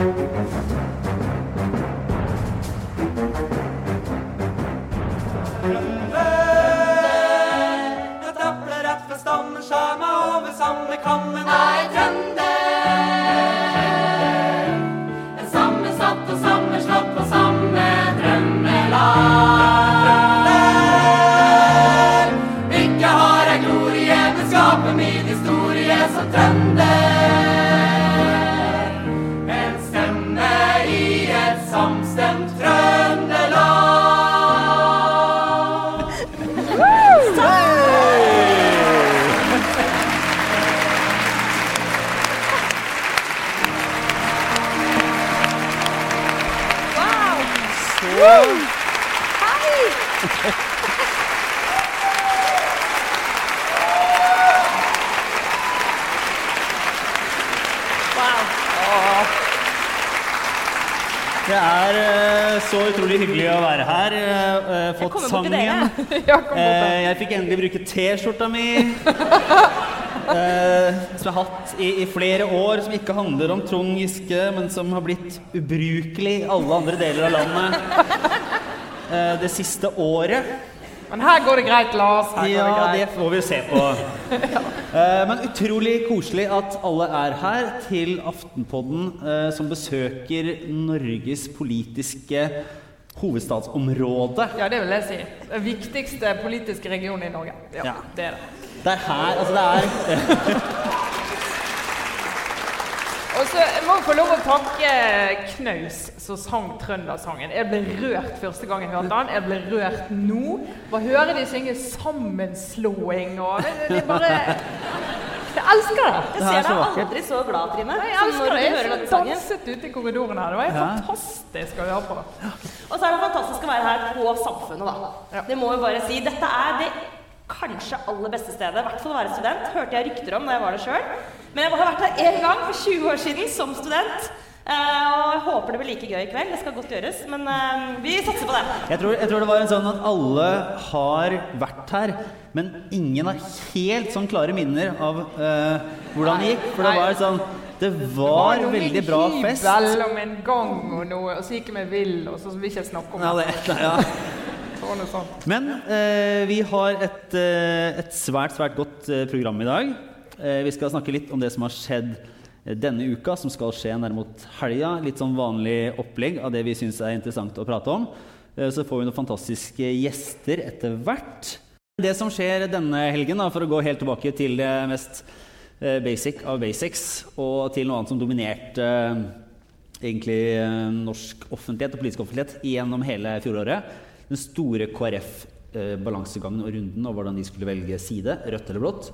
Jeg trapler rett fra stammen, skjær meg over samme kammen. Nei, trønder. Så utrolig hyggelig å være her. Uh, fått jeg sangen. Bort Eh, jeg fikk endelig bruke T-skjorta mi. eh, som jeg har hatt i, i flere år, som ikke handler om Trond Giske, men som har blitt ubrukelig i alle andre deler av landet eh, det siste året. Men her går det greit, Lars. Her Ja, det det får vi se på. Eh, Men utrolig koselig at alle er her til Aftenpodden, eh, som besøker Norges politiske hovedstadsområde. Ja, det vil jeg si. Den viktigste politiske regionen i Norge. Ja, Ja. det er det. Det er her, altså det er Og så må jeg få lov å takke Knaus som sang trøndersangen. Jeg ble rørt første gang jeg hørte den. Jeg ble rørt nå. Bare høre de synge 'Sammenslåing' og det, det, det bare Jeg elsker det. Jeg er ser deg aldri så glad, Trine. Jeg elsker det. Jeg danset ute i korridoren her. Det var Ja. fantastisk å høre på. Og så er det fantastisk å være her på Samfunnet, da. Ja. Det må vi bare si. Dette er det kanskje aller beste stedet, i hvert fall å være student. Hørte jeg rykter om da jeg var det sjøl. Men jeg har vært her én gang for 20 år siden som student. Eh, og jeg håper det blir like gøy i kveld. Det skal godt gjøres. Men eh, vi satser på det. jeg tror, jeg tror det var en sånn at alle har vært her, men ingen har helt sånn klare minner av uh, hvordan det gikk. For det var sånn Det var det var veldig bra fest. Det en fest. hybel om en gang og noe, og så gikk vi vill, og så vil jeg ikke snakke om det. det, ja. Det var noe sånt. Men eh, vi har et, eh, et svært, svært godt eh, program i dag. Eh, vi skal snakke litt om det som har skjedd eh, denne uka, som skal skje nærmere mot helga. Litt sånn vanlig opplegg av det vi syns er interessant å prate om. Eh, så får vi noen fantastiske gjester etter hvert. Det som skjer denne helgen, da, for å gå helt tilbake til det mest basic av basics, og til noe annet som dominerte egentlig norsk offentlighet og politisk offentlighet gjennom hele fjoråret. Den store KrF-balansegangen og runden og hvordan de skulle velge side, rødt eller blått.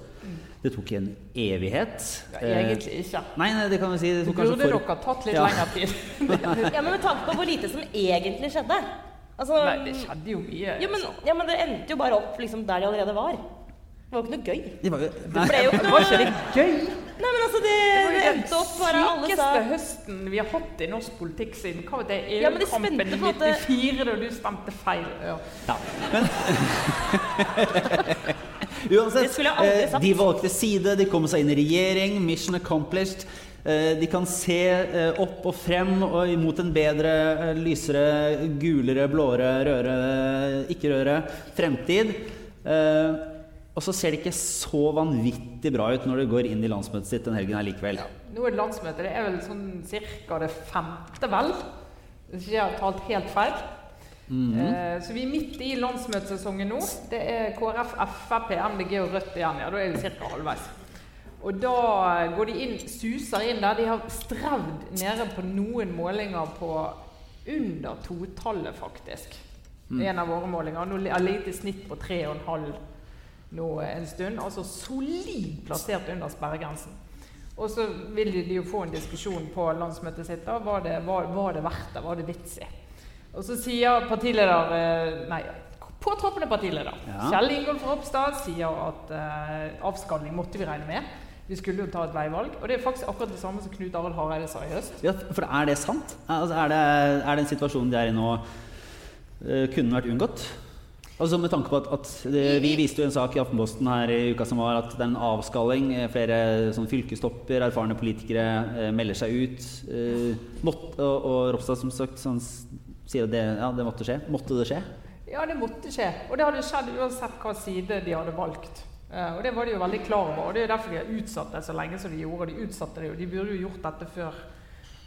Det tok en evighet. Ja, Eh, egentlig ikke. Nei, nei, det kan vi si. Det Det tok kanskje burde for... dere tatt litt Ja. lengre tid. Ja, Men med tanke på hvor lite som egentlig skjedde altså, Nei, det skjedde jo mye. Ja men, ja, men det endte jo bare opp liksom, der de allerede var. Det var jo ikke noe gøy. Det var jo... Det ble jo ikke Var ikke noe gøy? Nei, men altså, det, Det var jo den endte opp bare alle sa høsten vi har hatt i norsk politikk siden hva var det EU-kampen i på en måte- 94, da du stemte feil. Ja. Ja. Men uansett, eh, de valgte side, de kom seg inn i regjering, mission accomplished. Eh, De kan se eh, opp og frem og imot en bedre, lysere, gulere, blåere, rødere, ikke rødere fremtid. Eh, Og så ser det ikke så vanvittig bra ut når du går inn i landsmøtet sitt den helgen her likevel. Nå er det landsmøte. Det er vel sånn cirka det femte, vel? Hvis ikke jeg har talt helt feil. Mhm. eh, så vi er midt i landsmøtesesongen nå. Det er KrF, Frp, MDG og Rødt igjen. Ja, da er vi ca. halvveis. Og da går de inn, suser inn der. De har strevd nede på noen målinger på under totallet, faktisk. En av våre målinger. Nå har ligget i snitt på 3,5 nå en stund. Altså solid plassert under sperregrensen. Og så vil de jo få en diskusjon på landsmøtet sitt. da, Var det, var, var det verdt det? Var det vits i? Og så sier partileder eh, Nei, påtroppende partileder Ja. Kjell Ingolf Ropstad sier at eh, avskalling måtte vi regne med. Vi skulle jo ta et veivalg. Og det er faktisk akkurat det samme som Knut Arild Hareide sa i høst. Ja, for er det sant? Altså, er, det, er det en situasjon de er i nå, eh, kunne vært unngått? Altså Med tanke på at, at det, Vi viste jo en sak i Aftenposten her i uka som var, at det er en avskalling. eh, Flere sånn fylkestopper, erfarne politikere eh, melder seg ut. Eh, måtte, og, og Ropstad som sagt sånn, sier at det, ja, det måtte skje. Måtte det skje? Ja, det måtte skje. Og det hadde skjedd uansett hva side de hadde valgt. Eh, og det var de jo veldig klar over. Og det er derfor de har utsatt det så lenge som de gjorde. De utsatte det jo. De burde jo gjort dette før,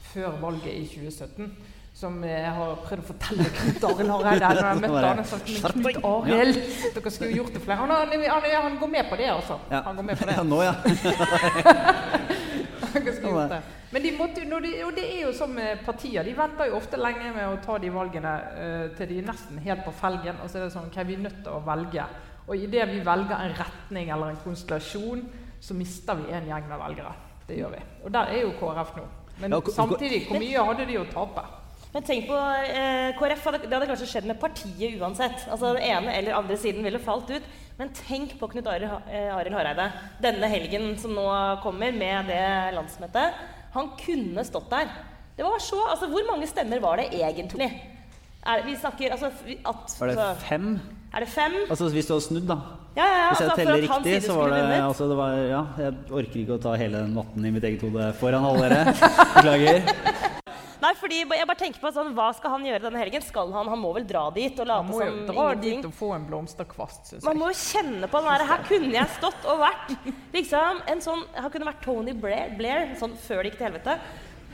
før valget i 2017. Som jeg har prøvd å fortelle Knut Arild Hareide når jeg møtte han. Jeg sa, Men Knut Arild, dere skulle jo gjort det flere. Han, han, han, går med på det, altså. Ja. Han går med på det. Ja, nå, ja. Det. Men de måtte, jo- når de, og det er jo som partier. De venter jo ofte lenge med å ta de valgene uh, til de er nesten helt på felgen. Og så er det sånn vi er nødt til å velge. Og idet vi velger en retning eller en konstellasjon, så mister vi en gjeng med velgere. Det gjør vi. Og der er jo KrF nå. Men Ja, samtidig, hvor mye hadde de å tape? Men tenk på eh, KrF. Hadde, det hadde kanskje skjedd med partiet uansett. Altså Den ene eller andre siden ville falt ut. Men tenk på Knut Arild eh, Arild Hareide denne helgen som nå kommer med det landsmøtet. Han kunne stått der. Det var så, altså Hvor mange stemmer var det egentlig? Er, vi snakker altså at, Var det altså, fem? Er det fem? Altså Hvis du hadde snudd, da. Ja, ja, ja. Hvis jeg altså, teller riktig, så var det, altså, det var, Ja, jeg orker ikke å ta hele den matten i mitt eget hode foran alle dere. Beklager. Nei, fordi jeg bare tenker på sånn, Hva skal han gjøre denne helgen? Skal Han han må vel dra dit og late må jo som dra ingenting? dit og få en blomsterkvast, syns Man må jo kjenne på den der Her kunne jeg stått og vært liksom en sånn Han kunne vært Tony Blair, Blair sånn før det gikk til helvete.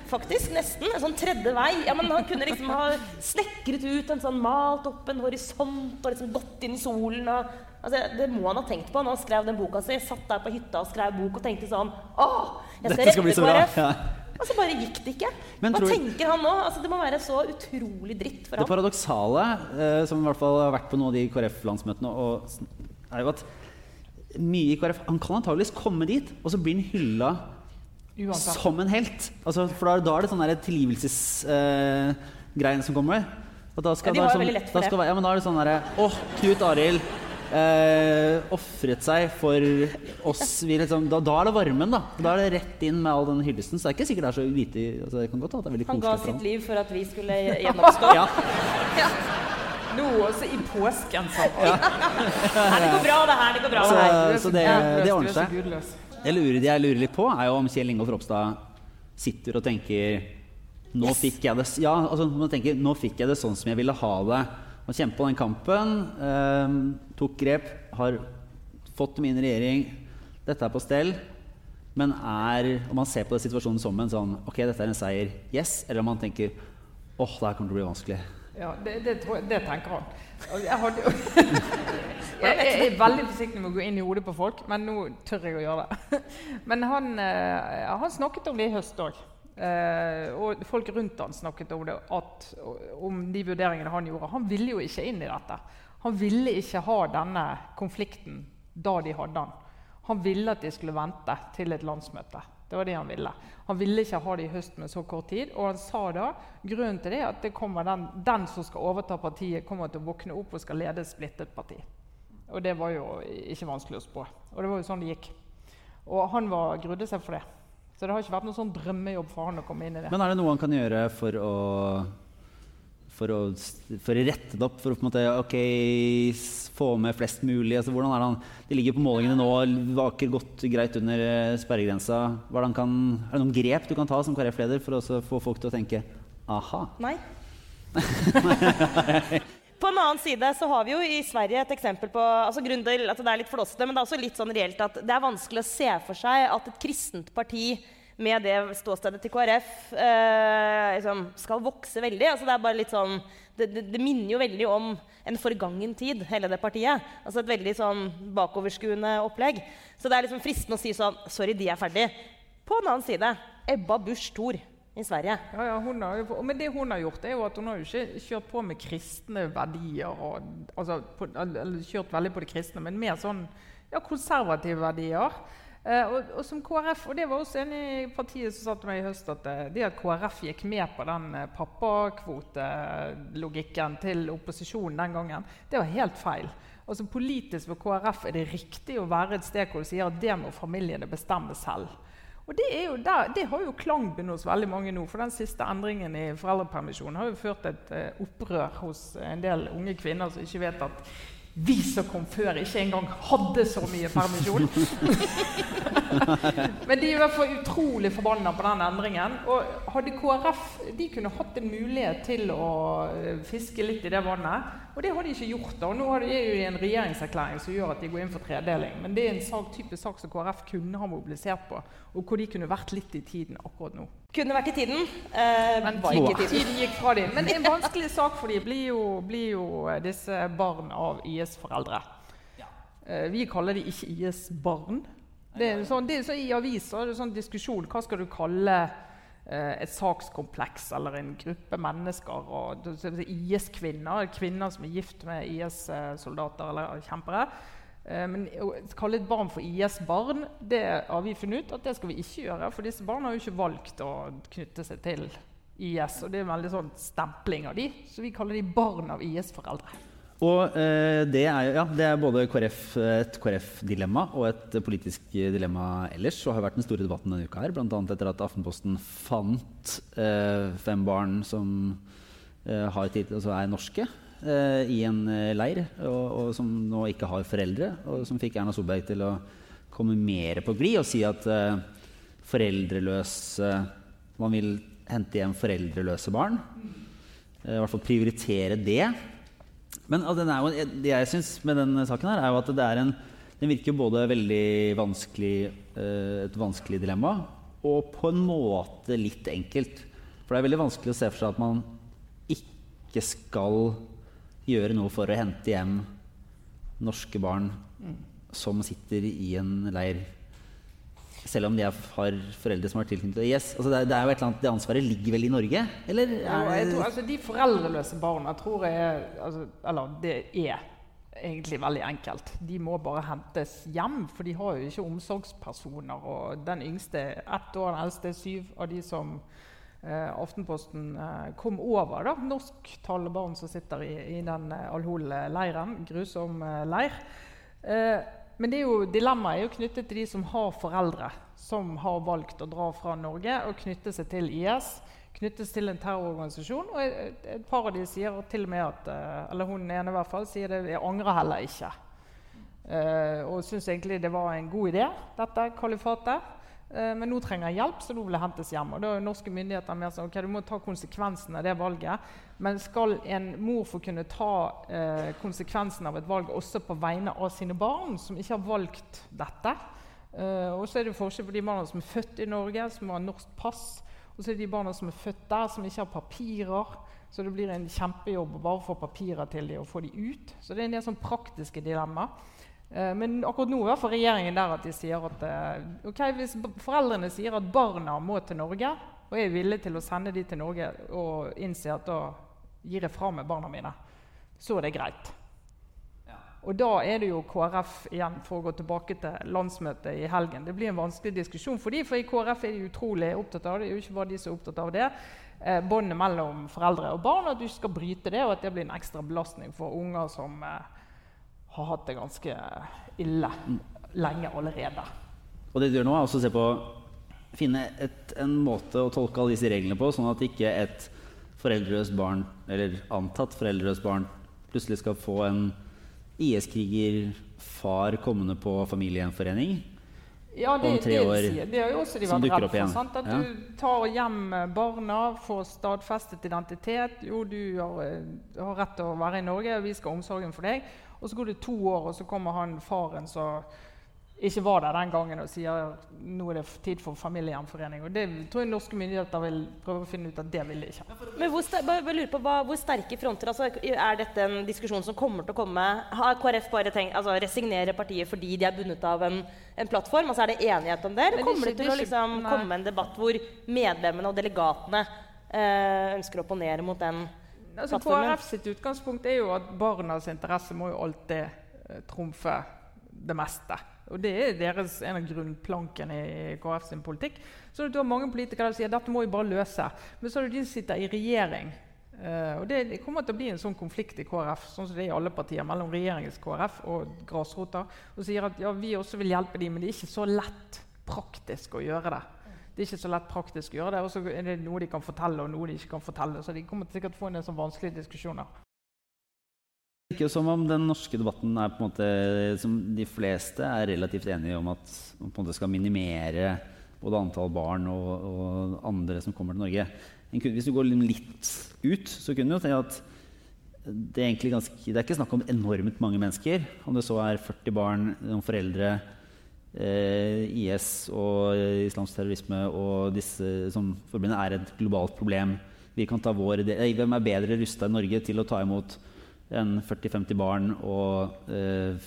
Faktisk, nesten. En sånn tredje vei. Ja, men Han kunne liksom ha snekret ut en sånn malt opp en horisont og liksom gått inn i solen. Og, altså, det må han ha tenkt på når han skrev den boka si. Satt der på hytta og skrev bok og tenkte sånn Å, jeg skal Dette skal så bra. KrF. Ja. Og så bare gikk det ikke. Men Hva tror- tenker han nå? Altså, det må være så utrolig dritt for Det ham. paradoksale, eh, som i hvert fall har vært på noen av de KrF-landsmøtene, er jo at mye i KrF Han kan antageligvis komme dit, og så blir han hylla Uansett. som en helt. Altså, for da, da er det sånn tilgivelsesgreiene som kommer. Og da skal Ja, de var har være jo sånn, veldig lett for da skal, det. Ja, men da er det sånn derre Åh, Knut Arild eh, ofret seg for oss. Vi liksom, da, da er det varmen, da. Da er det rett inn med all den hyllesten. Så det er ikke sikkert det er så lite altså, Det kan godt at det er veldig Han ga koselig sitt liv for at vi skulle gjenoppstå. Ja. Nå også i påsken, sånn. Ja. Nei, det går bra, det her. Det går bra, Så- det her. Er så det- det er ordner seg. Det Jeg lurer, jeg lurer litt på, er jo om Kjell Ingolf Ropstad sitter og tenker Nå Yes. fikk jeg det Ja, altså man tenker, nå fikk jeg det sånn som jeg ville ha det. Man kjemper på den kampen. Tok grep. Har fått min regjering. Dette er på stell. Men er Om man ser på situasjonen som en sånn Ok, dette er en seier. Yes. Eller om man tenker åh, det her kommer til å bli vanskelig. Ja, det, det, jeg, det tenker han. Jeg, hadde, jeg, jeg er veldig forsiktig med å gå inn i hodet på folk, men nå tør jeg å gjøre det. Men han, eh, han snakket om det i høst òg. og folk rundt han snakket om det, at, om de vurderingene han gjorde. Han ville jo ikke inn i dette. Han ville ikke ha denne konflikten da de hadde den. Han ville at de skulle vente til et landsmøte. Det var det han ville. Han ville ikke ha det i høst med så kort tid. Og han sa da grunnen til det at det den, den som skal overta partiet, kommer til å våkne opp og skal lede et splittet parti. Og det var jo ikke vanskelig å spå. Og det var jo sånn det gikk. Og han var, grudde seg for det. Så det har ikke vært noen sånn drømmejobb for han å komme inn i det. Men er det noe han kan gjøre for å for å, for å rette det opp, for å på en måte, okay, få med flest mulig? Altså, hvordan er det han, De ligger på målingene nå, vaker godt greit under eh, sperregrensa. Er kan, er det noen grep du kan ta som KrF-leder for å få folk til å tenke aha? Nei. På en annen side så har vi jo i Sverige et eksempel på altså grunnen til at Det er litt flåsete, men det er også litt sånn reelt at det er vanskelig å se for seg at et kristent parti med det ståstedet til KrF eh, liksom skal vokse veldig. Altså det sånn det, det, det minner jo veldig om en forgangen tid, hele det partiet. Altså et veldig sånn bakoverskuende opplegg. Så det er liksom fristende å si sånn Sorry, de er ferdig. På en annen side Ebba Busch Thor i Sverige. Ja, ja, har men det hun har gjort, er jo at hun har jo ikke kjørt på med kristne verdier. Og, altså, på, eller kjørt veldig på det kristne, men mer sånn ja, konservative verdier. Eh, og, og som KrF, og det var også en i partiet som sa til meg i høst at eh, det at KrF gikk med på den eh, pappakvotelogikken til opposisjonen den gangen, det var helt feil. Altså Politisk for KrF er det riktig å være et sted hvor du sier at det må familiene bestemme selv. Og det, er der, det har jo klangbunn hos veldig mange nå. For den siste endringen i foreldrepermisjonen har jo ført et opprør hos en del unge kvinner som ikke vet at vi som kom før, ikke engang hadde så mye permisjon. Men de er i hvert fall utrolig forbanna på den endringen. Og hadde KrF de kunne hatt en mulighet til å eh, fiske litt i det vannet, og det har de ikke gjort. da. Og nå er det jo en regjeringserklæring som gjør at de går inn for tredeling. Men det er en sak, type sak som KrF kunne ha mobilisert på, og hvor de kunne vært litt i tiden akkurat nå. Kunne vært i tiden. Eh, Men var ikke i tiden. tiden gikk fra dem. Men en vanskelig sak for dem blir jo, blir jo disse barn av IS-foreldre. Eh, Vi kaller de ikke IS-barn. Det er sånn, det er sånn I aviser er det sånn diskusjon. Hva skal du kalle eh, et sakskompleks eller en gruppe mennesker? og det- så det IS-kvinner, kvinner som er gift med IS-soldater eller kjempere. Eh, Men å kalle et barn for IS-barn, det har vi funnet ut at det skal vi ikke gjøre. For disse barna har jo ikke valgt å knytte seg til IS. Og det er en veldig sånn stempling av de, så vi kaller de barn av IS-foreldre. Og eh, det, er, ja, det er både KrF, et KrF-dilemma og et politisk dilemma ellers. Og har vært den store debatten denne uka her, bl.a. etter at Aftenposten fant eh, fem barn som eh, tid, altså er norske, eh, i en eh, leir, og, og som nå ikke har foreldre. Og som fikk Erna Solberg til å komme mer på glid og si at eh, foreldreløse Man vil hente hjem foreldreløse barn. I hvert fall prioritere det. Men altså, den er jo, det jeg syns med denne saken, her er jo at det er en, den virker både veldig vanskelig, eh, et vanskelig dilemma og på en måte litt enkelt. For det er veldig vanskelig å se for seg at man ikke skal gjøre noe for å hente hjem norske barn som sitter i en leir. Selv om de har foreldre som har tilknyttet IS. Altså det, det, er jo et eller annet, det ansvaret ligger vel i Norge? Eller Ja, jeg tror, altså, de foreldreløse barna tror jeg er altså, Eller det er egentlig veldig enkelt. De må bare hentes hjem, for de har jo ikke omsorgspersoner. Og den yngste er ett år, den eldste er syv. Av de som eh, Aftenposten eh, kom over, da, norsktalende barn som sitter i, i den eh, Al-Hol-leiren. Grusom eh, leir. Eh, men det er jo, dilemmaet er jo knyttet til de som har foreldre som har valgt å dra fra Norge og knytte seg til IS. Knyttes til en terrororganisasjon. Og et, par av de sier til og med at eh, Eller hun ene i hvert fall sier det. Jeg angrer heller ikke. Uh, og syns egentlig det var en god idé, dette kalifatet. Eh, men nå trenger jeg hjelp, så nå vil jeg hentes hjem. Og da er norske myndigheter mer sånn ok, du må ta konsekvensen av det valget. Men skal en mor få kunne ta eh, konsekvensen av et valg også på vegne av sine barn, som ikke har valgt dette? Eh, og så er det forskjell på de barna som er født i Norge, som har norsk pass. Og så er det de barna som er født der, som ikke har papirer. Så det blir en kjempejobb å bare få papirer til dem og få dem ut. Så det er en del sånn praktiske dilemmaer. Eh, Men akkurat nå er regjeringen der at de sier at okay, ok, hvis foreldrene sier at barna må til Norge, og er villige til å sende de til Norge og innse at da gir jeg fra meg barna mine, så er det greit. Og da er det jo KrF igjen, for å gå tilbake til landsmøtet i helgen. Det blir en vanskelig diskusjon for dem, for i KrF er de utrolig opptatt av det. Det er jo ikke bare de som er opptatt av det. Eh, Båndet mellom foreldre og barn, at du ikke skal bryte det, og at det blir en ekstra belastning for unger som eh, har hatt det ganske ille lenge allerede. Og det du gjør nå, er også å se på finne et, en måte å tolke alle disse reglene på, sånn at ikke et foreldreløst barn, eller antatt foreldreløst barn, plutselig skal få en IS-kriger, far kommende på familiegjenforening. Ja, det, Om tre det, år sier- det er jo også de vært redd for. Sant? At Ja. du tar hjem barna, får stadfestet identitet. Jo, du har, eh, har rett til å være i Norge, vi skal ha omsorgen for deg. Og så går det to år, og så kommer han faren som ikke var der den gangen, og sier nå er det tid for familiegjenforening. Og det tror jeg norske myndigheter vil prøve å finne ut at det vil de ikke. Men hvor, bare, på, hva, hvor sterke fronter altså, Er dette en diskusjon som kommer til å komme? Har KrF bare tenkt altså, resignere partiet fordi de er bundet av en, en plattform? Altså, er det enighet om det? Eller Men det kommer det til å ikke- liksom, komme en debatt hvor medlemmene og delegatene eh, ønsker å opponere mot den Altså. KrF sitt utgangspunkt er jo at barnas interesse må jo alltid uh, trumfe det meste. Og Det er deres, en av grunnplankene i KrF sin politikk. Så du har mange politikere som sier dette må vi bare løse. Men så er det de som sitter i regjering. Uh, og det, det kommer til å bli en sånn konflikt i KrF sånn som det er i alle partier, mellom regjeringens KrF og grasrota. Og sier at ja, vi også vil hjelpe dem, men det er ikke så lett praktisk å gjøre det. Det er ikke så lett praktisk å gjøre det, og så er det noe de kan fortelle, og noe de ikke kan fortelle. Så de kommer til sikkert få en del sånn vanskelige diskusjoner. Det virker som om den norske debatten er på en måte som de fleste er relativt enige om at man på en måte skal minimere både antall barn og, og andre som kommer til Norge. Hvis du går litt ut, så kunne du jo tenke at det er, ganske, det er ikke snakk om enormt mange mennesker. Om det så er 40 barn, noen foreldre, IS og islamsk terrorisme og disse som forbundet er et globalt problem. Vi kan ta vår. Hvem er bedre rusta i Norge til å ta imot enn 40-50 barn og eh,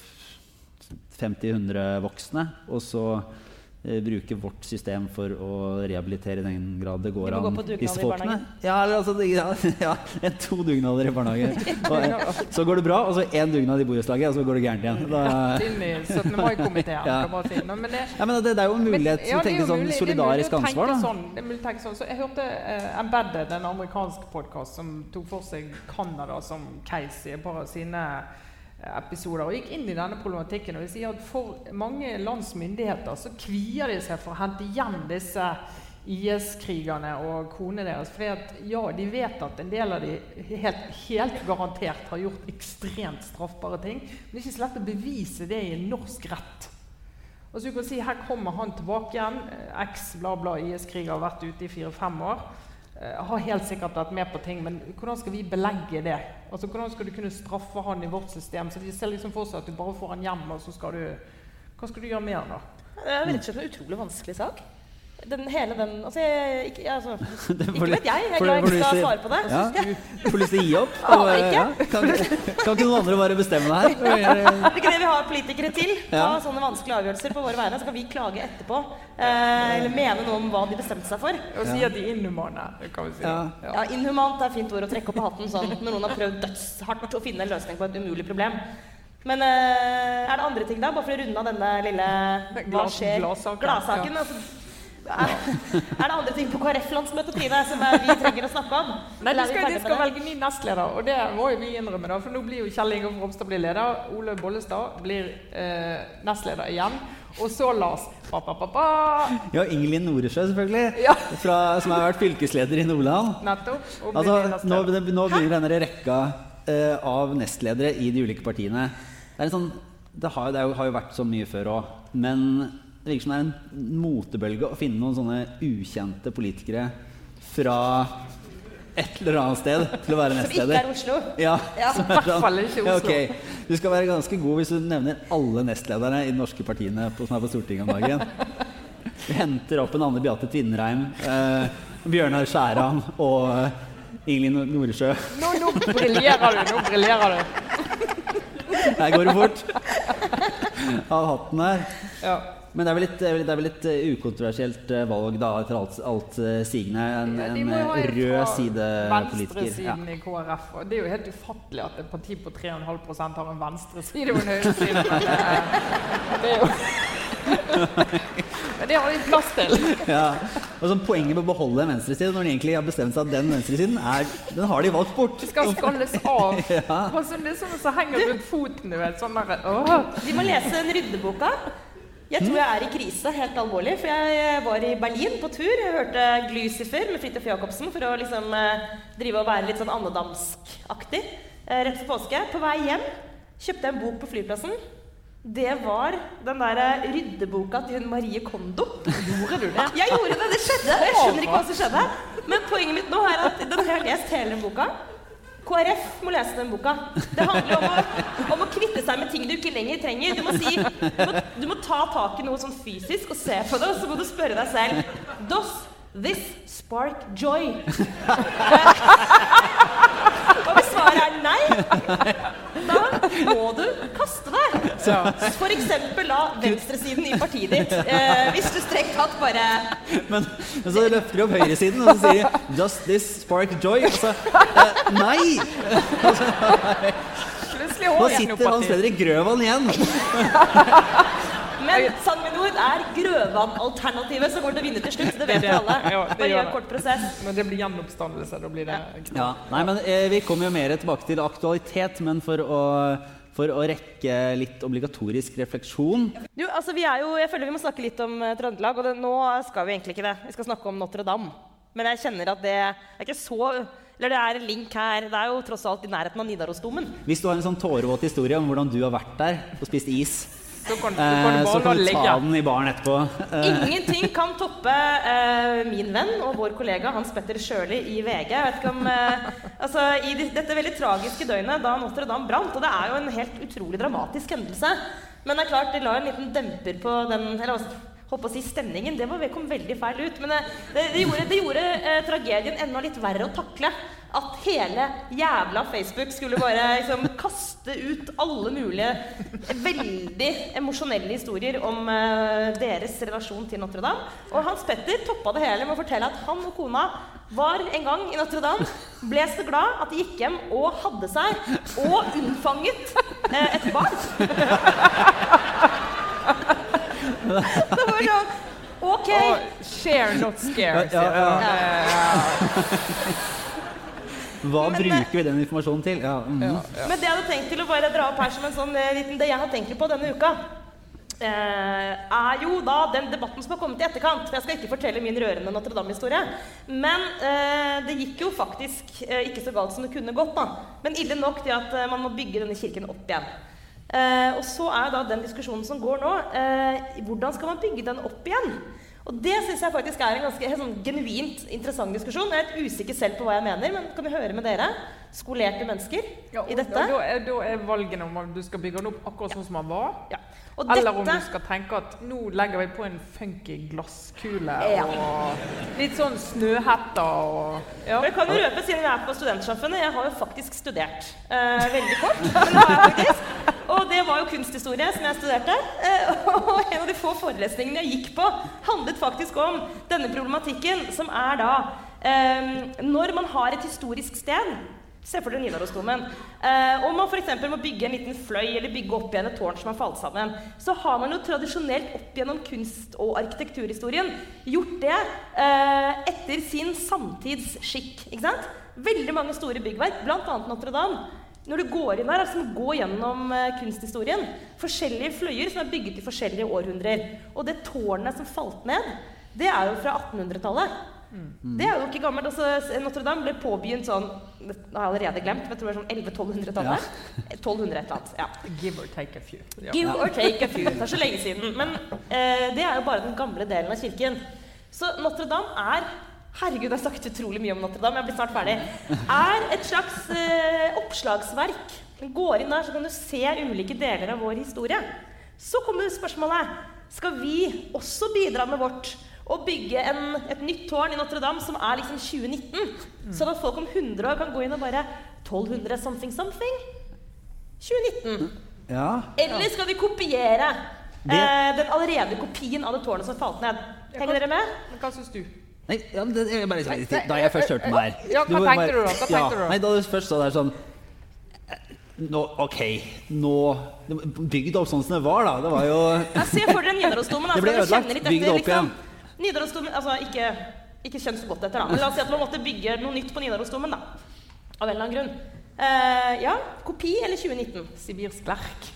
50-100 voksne. Og så eh, bruke vårt system for å rehabilitere i den grad det går an. på disse folkene. barnehagen. Ja, eller altså, ja, ja, to dugnader i barnehage. Og, eh, så går det bra, og så én dugnad i borettslaget, og så går det gærent igjen. Da, Inn i 17. mai-komiteen. Ja. Men, det, ja, men det, det er jo en mulighet til å tenke sånn solidarisk ansvar. Sånn, å tenke sånn. Så jeg hørte uh, Embedded, en amerikansk podkast som tok for seg Canada som case i et par av sine eh, episoder, og gikk inn i denne problematikken. og vi sier at For mange lands myndigheter så kvier de seg for å hente igjen disse IS-krigerne og konene deres. For ja, de vet at en del av de helt, helt garantert har gjort ekstremt straffbare ting. Men det er ikke så lett å bevise det i norsk rett. Og så du kan si, Her kommer han tilbake igjen. eh, Eks bla bla IS-kriger har vært ute i fire-fem år. Eh, Har helt sikkert vært med på ting, men hvordan skal vi belegge det? Altså, Hvordan skal du kunne straffe han i vårt system? Så De ser liksom for seg at du bare får han hjem, og så skal du Hva skal du gjøre med han da? Det er en utrolig vanskelig sak. Den, hele den Altså, jeg, ikke, altså, ikke vet jeg. Jeg er glad jeg ikke skal svare på det. Ja, du får lyst til å gi opp? Og, ikke. ja, kan, kan ikke noen andre bare bestemme det her? Det er ikke det vi har politikere til. Ta Ja. sånne vanskelige avgjørelser på våre vegne, så kan vi klage etterpå. Eh, eller mene noe om hva de bestemte seg for. Og si at de er inhumane. Kan vi si. Ja. Ja, Inhumant er et fint ord å trekke opp av hatten sånn når noen har prøvd dødshardt å finne en løsning på et umulig problem. Men eh, er det andre ting, da? Bare for å runde av denne lille hva skjer? glassaken, Gladsaken. ja. Altså, er, er det andre ting på KrF-landsmøtet Trine, som er, vi trenger å snakke om? Nei, de skal, de skal velge ny nestleder, og det må jo vi innrømme. da, For nå blir jo Kjell Ingolf Ropstad blir leder, Olaug Bollestad blir eh, nestleder igjen. Og så Lars. Ba, ba, ba, ba. Ja, Ingelin Noresjø, selvfølgelig. Ja. Fra, som har vært fylkesleder i Nordland. Nettopp. Altså, nå, nå begynner denne rekka eh, av nestledere i de ulike partiene. Det, er en sånn, det, har, det jo, har jo vært så mye før òg, men det virker som det er en motebølge å finne noen sånne ukjente politikere fra et eller annet sted til å være nestleder. Som ikke er Oslo. Ja, Ja, i hvert fall ikke Ja, Oslo. Du skal være ganske god hvis du nevner alle nestlederne i de norske partiene på, som er på Stortinget om dagen. Du henter opp en Anne Beate Tvinnereim, eh, Bjørnar Skjæran og eh, Ingelin Noresjø. Nå, nå briljerer du! Nå briljerer du. Her går det fort. Av hatten her. Ja. Men det er vel litt, det er vel- litt eh, ukontroversielt eh, valg, da, etter alt, alt eh, sigende. En, Ja, de en må jo ha Venstresiden en. Ja. I KrF. Og det er jo helt ufattelig at et parti på 3,5 har en venstreside og en høyreside. Men det er jo Men det har de plass til. Ja. Og så Poenget med å beholde en venstreside når de egentlig har bestemt seg at den venstresiden er, den har de valgt bort. Det skal skalles av. Ja. Altså, det er sånn som henger rundt foten. Du vet, sånn der. De må lese den ryddeboka. Jeg tror jeg er i krise, helt alvorlig. For jeg var i Berlin på tur. Jeg hørte Glucifer med Fridtjof Jacobsen for å liksom eh, drive og være litt sånn andedamskaktig eh, rett før påske. På vei hjem kjøpte jeg en bok på flyplassen. Det var den der eh, ryddeboka til hun Marie Kondo. Gjorde du det? Jeg gjorde det! Det skjedde! Jeg skjønner ikke hva som skjedde. Men poenget mitt nå er at den har jeg lest hele boka. KrF må lese den boka. Det handler om å, om å kvitte seg med ting du ikke lenger trenger. Du må, si, du må, du må ta tak i noe sånn fysisk og se på det, og så må du spørre deg selv Does this spark joy? Og hvis svaret er nei, da må du kaste det. For eksempel da venstresiden i partiet ditt. Eh, hvis du strengt tatt bare Men, men så løfter de opp høyresiden og så sier de 'Does this spark joy?' Og så eh, Nei! Nå sitter Hans Fredrik Grøvan igjen. Men SandMinord er Grøvan-alternativet som går til å vinne til slutt. Det vet vi alle. Ja, det Bare gjør kort prosess. Men det blir gjenoppstandelse, da blir det Ja, nei, men eh, Vi kommer jo mer tilbake til aktualitet, men for å, for å rekke litt obligatorisk refleksjon Jo, altså vi er jo, jeg føler vi må snakke litt om eh, Trøndelag, og det, nå skal vi egentlig ikke det. Vi skal snakke om Notre-Dame. Men jeg kjenner at det er ikke så Eller det er en link her. Det er jo tross alt i nærheten av Nidarosdomen. Hvis du har en sånn tårevåt historie om hvordan du har vært der og spist is, Så kan, eh, du så kan du ta den i baren etterpå. Eh, Ingenting kan toppe eh, min venn og vår kollega Hans Petter Sjøli i VG. Jeg vet ikke om, eh, altså, I dette veldig tragiske døgnet da Notre-Dame brant, og det er jo en helt utrolig dramatisk hendelse Men det er klart, det la en liten demper på den eller, på å si stemningen. Det kom veldig feil ut. Men det, det, det gjorde, det gjorde eh, tragedien enda litt verre å takle. At hele jævla Facebook skulle bare liksom, kaste ut alle mulige veldig emosjonelle historier om uh, deres relasjon til Notre-Dame. Og Hans Petter toppa det hele med å fortelle at han og kona var en gang i Notre-Dame, ble så glad at de gikk hjem og hadde seg, og unnfanget uh, et barn. det var sånn OK. Oh, share, not scare. Ja, ja, ja. Hva Men, bruker vi den informasjonen til? Ja, mm. Ja, ja. Men det jeg hadde tenkt til å bare dra opp her som en sånn eh, liten Det jeg har tenkt på denne uka, eh, er jo da den debatten som har kommet i etterkant. For jeg skal ikke fortelle min rørende Notre-Dame-historie. Men eh, det gikk jo faktisk eh, ikke så galt som det kunne gått, da. Men ille nok til at eh, man må bygge denne kirken opp igjen. Eh, og så er da den diskusjonen som går nå, eh, hvordan skal man bygge den opp igjen? Og det syns jeg faktisk er en ganske sånn genuint interessant diskusjon. Jeg er litt usikker selv på hva jeg mener, men kan vi høre med dere? Skolerte mennesker Ja, i dette. Da, er, da er valgene om du skal bygge den opp akkurat sånn som den var, Ja. Og eller om du skal tenke at nå legger vi på en funky glasskule Ja. og litt sånn snøhetter og ja. Jeg kan jo røpe, siden jeg er på Studentsamfunnet, jeg har jo faktisk studert. Eh, veldig kort, men det har jeg faktisk. Og det var jo kunsthistorie som jeg studerte. Eh, og en av de få forelesningene jeg gikk på, handlet faktisk om denne problematikken, som er da eh, Når man har et historisk sted Se for dere Nidarosdomen. Eh, om man f.eks. må bygge en liten fløy eller bygge opp igjen et tårn som har falt sammen, så har man jo tradisjonelt opp gjennom kunst- og arkitekturhistorien gjort det eh, etter sin samtidsskikk. ikke sant? Veldig mange store byggverk, bl.a. Notre-Dame. Når du går inn der, er det som å gå gjennom eh, kunsthistorien. Forskjellige fløyer som er bygget i forskjellige århundrer. Og det tårnet som falt ned, det er jo fra 1800-tallet. Det er jo ikke gammelt. altså Notre-Dame ble påbegynt sånn Det har jeg allerede glemt, men jeg tror det er sånn 1100-1200-tallet. 1200 et eller annet. ja. Give or take a few. Ja. Give or take a few. Det er så lenge siden. Men eh, det er jo bare den gamle delen av kirken. Så Notre-Dame er Herregud, jeg har sagt utrolig mye om Notre-Dame. Jeg blir snart ferdig. Er et slags eh, oppslagsverk. Du går inn der, så kan du se ulike deler av vår historie. Så kommer spørsmålet Skal vi også bidra med vårt og bygge en, et nytt tårn i Notre-Dame som er liksom 2019? Sånn at folk om 100 år kan gå inn og bare 1200 something something? 2019. ja. Eller skal vi kopiere eh, den allerede kopien av det tårnet som falt ned? Henger dere med? Hva syns du? Nei, ja, det, jeg bare, da jeg først hørte den her Ja, hva tenkte du da? Hva tenkte ja, du da? Nei, da du først så der sånn eh, nå, OK, nå Bygd opp sånn som det var, da. Det var jo se for dere Nidarosdomen. da, Det ble å ødelagt. det etter, opp igjen. Nidarosdomen, altså ikke, ikke kjent så godt etter, da. Men la oss si at man måtte bygge noe nytt på Nidarosdomen, da. Av en eller annen grunn. Uh, ja, kopi eller 2019? Sibirsk lerk.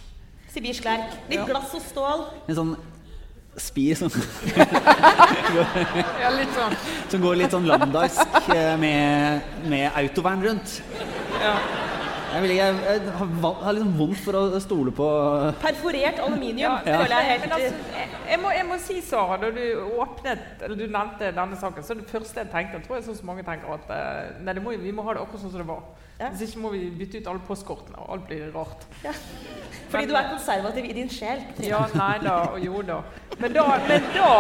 Sibirsk lerk. Litt Ja. glass og stål. en sånn spir som, Ja, litt sånn. som går litt sånn lambdask eh, med, med autovern rundt. Ja. Jeg, vil, jeg, jeg har har liksom vondt for å stole på Perforert aluminium. Ja. Føler jeg helt altså, jeg, jeg, må, jeg må si, Sara, da du åpnet Eller du nevnte denne saken, så det første jeg tenkte tror jeg sånn som mange tenker at eh, Nei, det må, vi må ha det akkurat sånn som det var. Ja. Hvis ikke må vi bytte ut alle postkortene, og alt blir rart. ja. Fordi du er konservativ i din sjel. Ja, nei da, og jo da. Men da, men da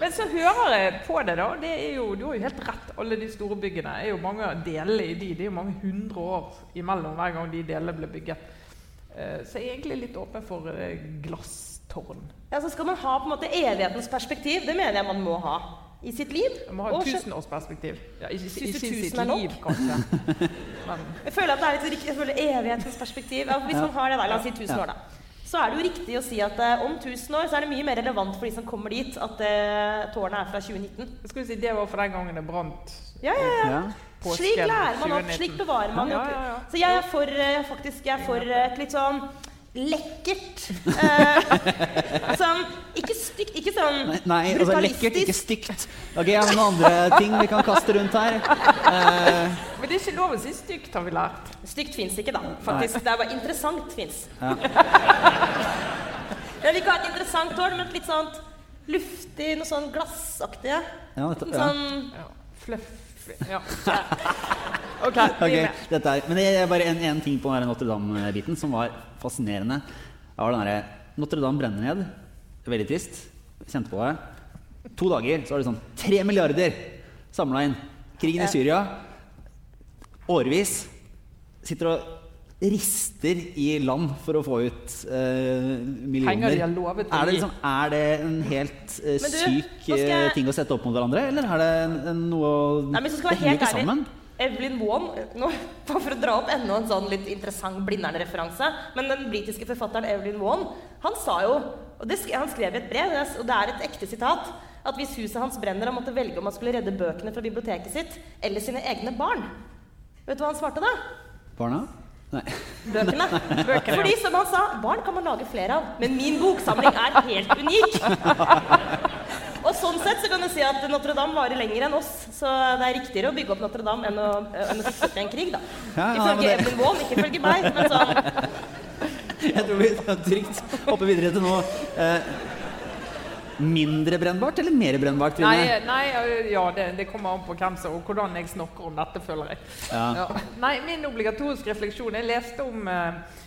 Men så hører jeg på det, da. Det er jo, du har jo helt rett. Alle de store byggene er jo mange deler i de. Det er jo mange hundre år imellom hver gang de delene ble bygget. Eh, Så jeg er egentlig litt åpen for eh, glasstårn. Ja, så skal man ha på en måte evighetens perspektiv. Det mener jeg man må ha i sitt liv. Jeg må ha et tusenårsperspektiv. Ja, ikke, ikke, ikke i sitt tusen nok? liv, kanskje. Men Jeg føler at det er litt jeg føler evighetens perspektiv. Ja, hvis man har det der, la oss si 1000 Ja. år, da. Så er det jo riktig å si at eh, om 1000 år så er det mye mer relevant for de som kommer dit, at eh, tårnet er fra 2019. jeg skulle si det var for den gangen det brant. Ja, ja, ja. ja. Påsken Slik lærer man opp, slik bevarer man Ja, opp. ja, ja. Så jeg er for, eh, faktisk, jeg er for eh, et litt sånn lekkert. Eh, sånn Ikke stygt, ikke sånn Nei, Nei, altså lekkert, ikke brutalistisk. stygt. Ok, har noen andre ting vi kan kaste rundt her? Eh, Men det er ikke lov å si stygt, har vi lært. Stygt fins ikke, da. faktisk. Det er bare interessant fins. Ja. Jeg vil ikke ha et interessant hår, men et litt sånn luftig, noe sånn glassaktig. ja, dette, ja. Sånn Ja. Ja. OK, vi Ok, med. dette er, men det er bare en, en ting på den der Notre Dame-biten som var fascinerende. Det var den derre Notre Dame brenner ned. Veldig trist. Kjente på det. To dager så var det sånn tre milliarder samla inn. Krigen i Syria. Årevis. Sitter og rister i land for å få ut eh, millioner. De har lovet er det, liksom, er det en helt eh, du, syk jeg- eh, ting å sette opp mot hverandre, eller er det noe Nei, men så skal være helt ærlig sammen. Evelyn Waugh nå, For å dra opp enda en sånn litt interessant Blindern-referanse. Men den britiske forfatteren Evelyn Waugh han sa jo og det, Han skrev i et brev, og det er et ekte sitat, at hvis huset hans brenner, han måtte velge om han skulle redde bøkene fra biblioteket sitt eller sine egne barn. Vet du hva han svarte da? Barna? Nei. Bøkene. Fordi som han sa, barn kan man lage flere av, men min boksamling er helt unik. Sånn sett så kan du si at Notre-Dame varer lenger enn oss. Så det er riktigere å bygge opp Notre-Dame enn å, enn å fikse opp i en krig, da. Ja, ja, men Ifølge det- Evelyn Wall, ikke ifølge meg. Men så Jeg tror vi trygt hopper videre til noe eh, mindre brennbart eller mer brennbart, Trine? Nei, nei ja, det, det kommer an på hvem som og hvordan jeg snakker om dette, føler jeg. Ja. Ja. Nei, min obligatoriske refleksjon Jeg leste om eh,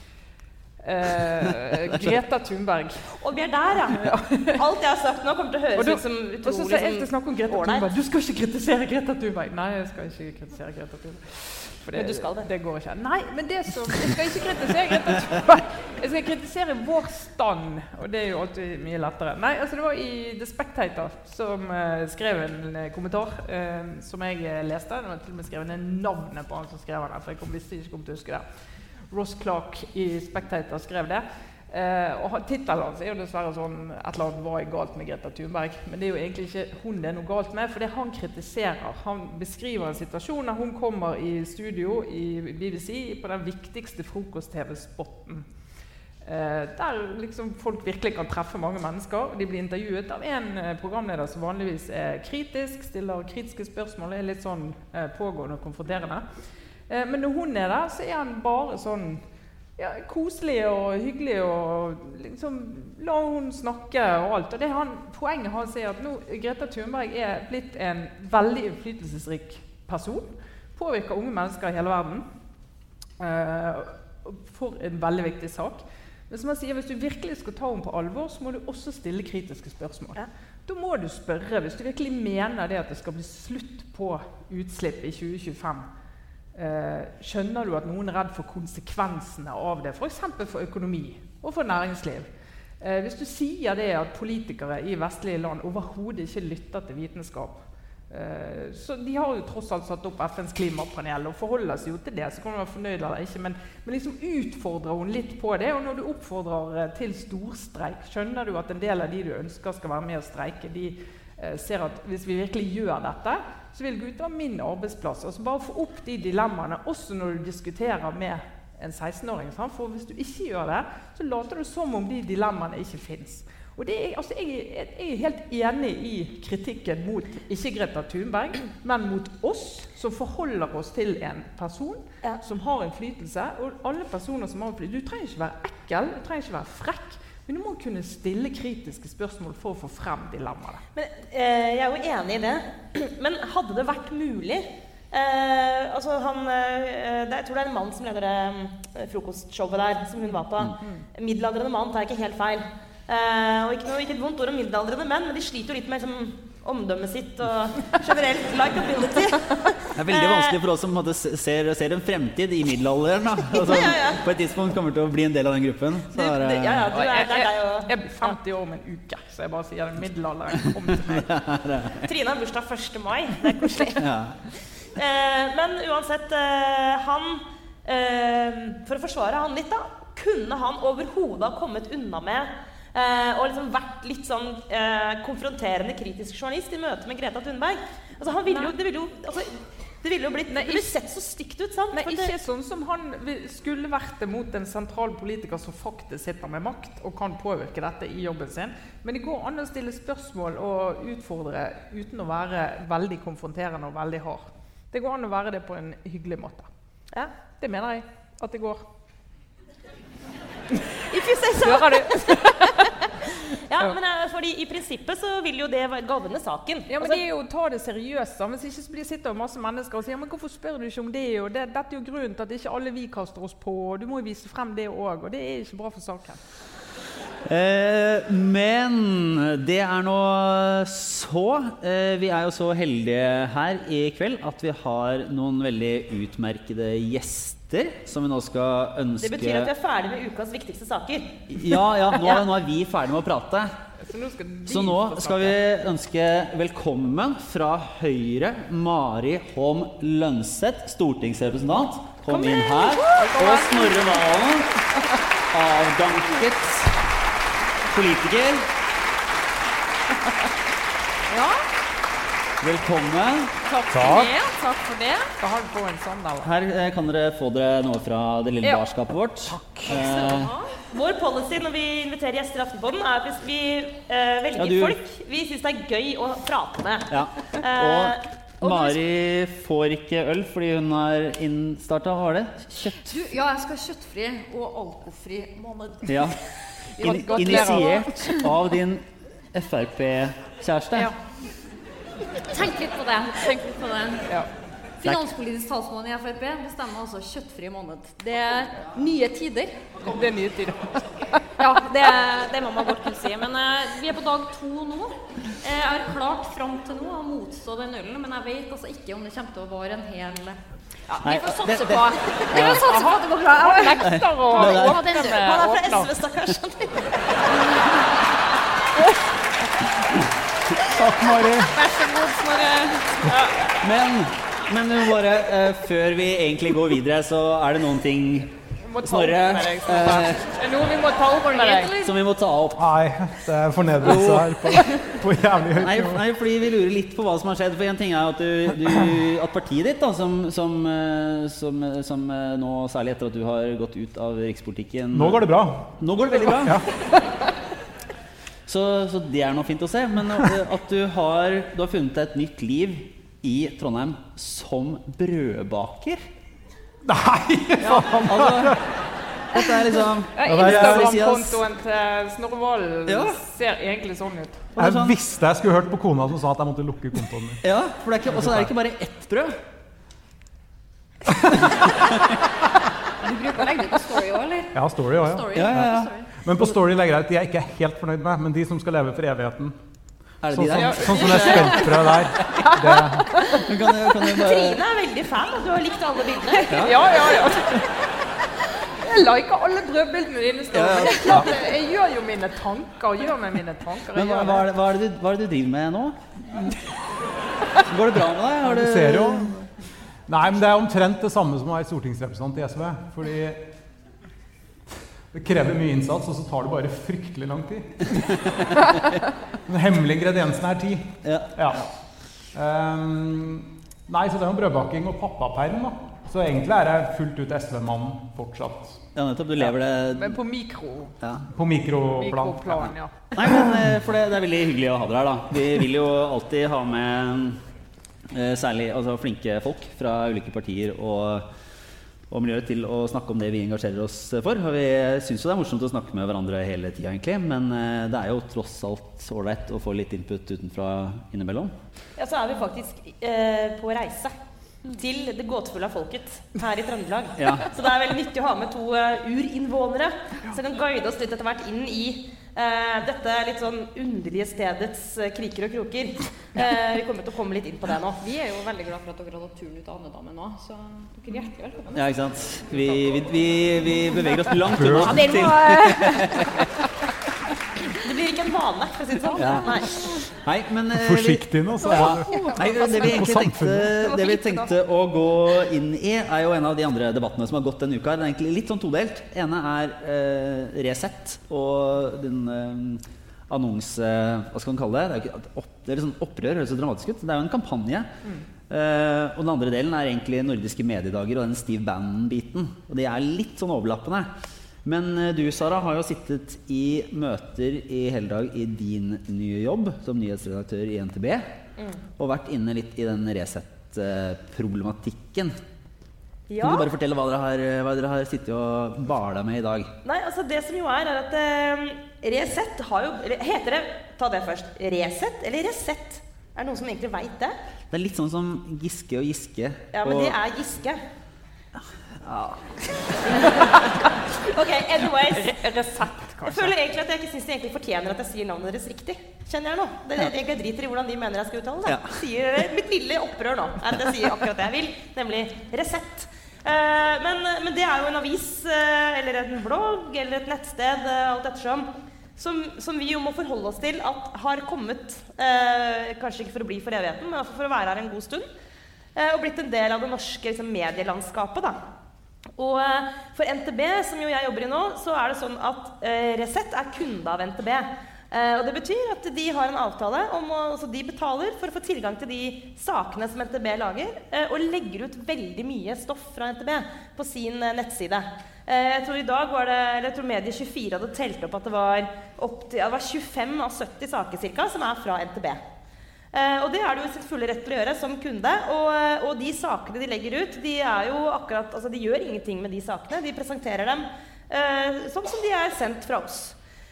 eh, Greta Thunberg. og vi er der, ja. Alt jeg har sagt nå, kommer til å høres da, ut som og så utrolig skal jeg sånn snakke om Greta. Thunberg. Du skal ikke kritisere Greta Thunberg. Nei, jeg skal ikke kritisere Greta Thunberg. For Men du skal det. Det går ikke. Nei, men det som Jeg skal ikke kritisere Greta Thunberg. Jeg skal kritisere vår stand, og det er jo alltid mye lettere. Nei, altså Det var i The Spectator som uh, skrev en eh, kommentar uh, som jeg leste. Det var til og med skrevet ned navnet på han som skrev den, for jeg kom, visste ikke kom til å huske det. Ross Clark i Spectator skrev det. Eh, og Tittelen hans er jo dessverre sånn et eller annet hva er galt med Greta Thunberg. Men det er jo egentlig ikke hun det er noe galt med, for det han kritiserer. Han beskriver en situasjon der hun kommer i studio i BBC på den viktigste frokost-TV-spotten. Eh, der liksom folk virkelig kan treffe mange mennesker. De blir intervjuet av en eh, programleder som vanligvis er kritisk, stiller kritiske spørsmål, er litt sånn eh, pågående og konfronterende. Eh, men når hun er der, så er han bare sånn ja, koselig og hyggelig og liksom La hun snakke og alt. Og det han, poenget hans er at nå Greta Thunberg er blitt en veldig innflytelsesrik person. Påvirker unge mennesker i hele verden. Eh, for en veldig viktig sak. Men som han sier, hvis du virkelig skal ta henne på alvor, så må du også stille kritiske spørsmål. Ja. Da må du spørre, hvis du virkelig mener det at det skal bli slutt på utslipp i 2025 eh, Skjønner du at noen er redd for konsekvensene av det, f.eks. For, for økonomi og for næringsliv? Eh, hvis du sier det at politikere i vestlige land overhodet ikke lytter til vitenskap eh, så De har jo tross alt satt opp FNs klimapanel og forholder seg jo til det. så kan du være fornøyd eller ikke, Men, men liksom utfordrer hun litt på det. Og når du oppfordrer eh, til storstreik, skjønner du at en del av de du ønsker skal være med og streike, de eh, ser at hvis vi virkelig gjør dette, så vil Gud gå min arbeidsplass. Altså Bare få opp de dilemmaene, også når du diskuterer med en 16-åring. For hvis du ikke gjør det, så later du som om de dilemmaene ikke fins. Og det er, altså, jeg, jeg er helt enig i kritikken mot ikke Greta Thunberg, men mot oss som forholder oss til en person Ja. som har innflytelse. Og alle personer som har innflytelse Du trenger ikke være ekkel, du trenger ikke være frekk, men du må kunne stille kritiske spørsmål for å få frem dilemmaene. Men eh, jeg er jo enig i det. Men hadde det vært mulig eh, altså han, eh, det, Jeg tror det er en mann som leder det eh, frokostshowet der, som hun var på. Middelaldrende mann tar jeg ikke helt feil. Eh, og ikke, noe, ikke et vondt ord om middelaldrende menn, men de sliter jo litt med liksom, omdømmet sitt og generelt likeability. Det er veldig vanskelig for oss som ser, ser en fremtid i middelalderen. Da. Altså, Ja, ja. På et tidspunkt kommer til å bli en del av den gruppen. Så er, det, ja, ja, du Og er, jeg, er deg jeg, jeg blir 50 år om en uke, så jeg bare sier. Middelalderen kom til meg. Trine har bursdag 1. mai. Det er koselig. ja. Eh, men uansett, eh, han eh, For å forsvare han litt, da. Kunne han overhodet ha kommet unna med og liksom vært litt sånn eh, konfronterende kritisk journalist i møte med Greta Thunberg? Altså, han ville jo, det ville jo altså, Det ville jo blitt Nei, ikke- sett så stygt ut, sant? Det- ikke sånn som han skulle vært det mot en sentral politiker som faktisk sitter med makt og kan påvirke dette i jobben sin. Men det går an å stille spørsmål og utfordre uten å være veldig konfronterende og veldig hard. Det går an å være det på en hyggelig måte. ja. Det mener jeg at det går. If you say so. Hører du? Ja, men eh, fordi i prinsippet så vil jo det være- gagne saken. Ja, men Altså, det er jo å ta det seriøst. da. Hvis ikke så blir sitter masse mennesker og sier men hvorfor spør du ikke om det? Og det dette er jo grunnen til at ikke alle vi kaster oss på. og Du må jo vise frem det òg. Og det er ikke bra for saken. Eh, men det er nå så. Eh, vi er jo så heldige her i kveld at vi har noen veldig utmerkede gjester som vi nå skal ønske det betyr at vi er ferdig med ukas viktigste saker. Ja, ja, nå, nå er vi ferdige med å prate. Så nå skal, Så nå skal vi ønske velkommen fra Høyre Mari Holm Lønseth, stortingsrepresentant. Kom inn her. Og Snorre Valen, avdanket politiker. Ja, Velkommen. takk for det. Takk for det. Skal han få en sandal? Her eh, kan dere få dere noe fra det lille Ja. barskapet vårt. Eh, Vår policy når vi inviterer gjester i Aftenposten, er at hvis vi eh, velger Ja, du- folk vi syns det er gøy å prate med. ja. Eh, Og Mari får ikke øl fordi hun har innstarta, hva var det? Kjøtt... Du, ja, jeg skal ha kjøttfri og alkoholfri måned. Ja. In initiert av din Frp-kjæreste. Ja. Tenk litt på det. Tenk litt på det. Ja. Finanspolitisk talsmann i Frp bestemmer altså kjøttfri måned. Det er nye tider. Det er nye tider. Ja, det, det må man godt kunne si. Men eh, vi er på dag to nå. Eh, Jeg har klart fram til nå å motstå den ølen, men jeg vet altså ikke om det kommer til å vare en hel ja, Vi får satse det- på Vi får satse på at det går bra. Nekter å åpne med han er fra. SV, stakkars. Takk, Mari. God, Snorre. Men, men du må bare, uh, før vi egentlig går videre, så er det noen ting Vi Snorre, eh, Det er noe vi må ta opp med deg. Som vi må ta opp. Nei, det er fornedrelse her på, på jævlig høyt nivå. nei, fordi vi lurer litt på hva som har skjedd. For en ting er at, du, du, at partiet ditt, da, som, som, eh, som, som eh, nå, særlig etter at du har gått ut av rikspolitikken Nå går det bra. Nå går det veldig bra. Så, så det er noe fint å se. Men eh, at du har, du har funnet deg et nytt liv i Trondheim som brødbaker. Nei! Altså, dette er liksom Ja, Ja, det Instagram-kontoen til Snorre Valen Ja. ser egentlig sånn ut. Jeg sånn, visste jeg skulle hørt på kona som sa at jeg måtte lukke kontoen min. Ja, for det er ikke, også er det ikke bare ett brød. Du bruker å legge det ut på Story òg, eller? Ja, story òg, ja. Story. Ja, ja, ja. Men på story legger jeg ut de jeg ikke er helt fornøyd med, men de som skal leve for evigheten. Er det Sånn de der? sånn som det speltbrødet der. Det, Kan jeg, kan jeg bare Trine er veldig fan, og du har likt alle bildene. Ja, ja, ja. Jeg liker alle brødbildene dine. Ja, ja. Er jeg gjør jo mine tanker. gjør meg mine tanker. Men hva, hva, er det, hva, er det du, hva er det du driver med nå? Går det bra med deg? Har du du ser jo Nei, men det er omtrent det samme som å være stortingsrepresentant i SV. Fordi det krever mye innsats, og så tar det bare fryktelig lang tid. Den hemmelige ingrediensen er tid. Ja. Ja. Um, nei, så det er jo brødbaking og pappaperm, da. Så egentlig er jeg fullt ut SV-mann fortsatt. ja, nettopp. Du lever det Men på mikro, ja. På mikroplan. mikroplan, ja. Nei, men eh, for det, det er veldig hyggelig å ha dere her, da. Vi vil jo alltid ha med særlig altså, flinke folk fra ulike partier og, og miljøer til å snakke om det vi engasjerer oss for. Og vi syns jo det er morsomt å snakke med hverandre hele tida, egentlig. Men eh, det er jo tross alt ålreit å få litt input utenfra innimellom. Ja, så er vi faktisk eh, på reise til det gåtefulle av folket her i Trøndelag. Ja. Så det er veldig nyttig å ha med to uh, urinnvånere som kan guide oss litt etter hvert inn i uh, dette litt sånn underlige stedets uh, kriker og kroker. Eh, vi kommer til å komme litt inn på det nå. Vi er jo veldig glad for at dere har tatt turen ut av Andedammen nå, så dere er hjertelig velkommen. Ja, ikke sant? Vi, vi, vi, vi beveger oss langt unna Ja, dere til må Det blir ikke en vane, for å si det sånn. Ja. Nei. Nei, men eh, Forsiktig nå, så Ja. det Nei, det vi egentlig tenkte, det vi tenkte å gå inn i, er jo en av de andre debattene som har gått denne uka. Den er egentlig litt sånn todelt. ene er eh, Resett og den eh, annonse... Hva skal man kalle det? Det er, ikke, opp, det er litt sånn opprør, høres så dramatisk ut. Det er jo en kampanje Uh, og den andre delen er egentlig nordiske mediedager og den Steve Bannon-biten. Og de er litt sånn overlappende. Men eh, du, Sara, har jo sittet i møter i hele dag i din nye jobb som nyhetsredaktør i NTB. Og vært inne litt i den Resett-problematikken. Ja. Kan du bare fortelle hva dere har, hva dere har sittet og bala med i dag? Nei, altså det som jo er, er at uh, Resett har jo Heter det Ta det først. Resett eller Resett? Er det noen som egentlig veit det? Det er litt sånn som Giske og Giske. Ja, men og, det er Giske. Ja, Ok, anyways. Resept, Jeg føler egentlig at jeg ikke syns de egentlig fortjener at jeg sier navnet deres riktig. Kjenner jeg nå. Det er egentlig jeg driter i hvordan de mener jeg skal uttale det. Ja. Sier det mitt lille opprør nå. er At jeg sier akkurat det jeg vil, nemlig Resett. Uh, men, men det er jo en avis uh, eller en blogg eller et nettsted, uh, alt ettersom, som, som vi jo må forholde oss til at har kommet eh, Kanskje ikke for å bli for evigheten, men for å være her en god stund. eh, og blitt en del av det norske liksom, medielandskapet. da. Og eh, for NTB, som jo jeg jobber i nå, så er det sånn at eh, Resett er kunde av NTB. Eh, og det betyr at de har en avtale om å, altså de betaler for å få tilgang til de sakene som NTB lager, og legger ut veldig mye stoff fra NTB på sin nettside. Jeg tror i dag var det, eller jeg tror Medie24 hadde telt opp at det var, til, det var 25 av 70 saker cirka, som er fra NTB. Eh, og det er det jo sin fulle rett til å gjøre som kunde. Og, eh, og de sakene de legger ut, de er jo akkurat Altså, de gjør ingenting med de sakene. De presenterer dem eh, sånn som de er sendt fra oss.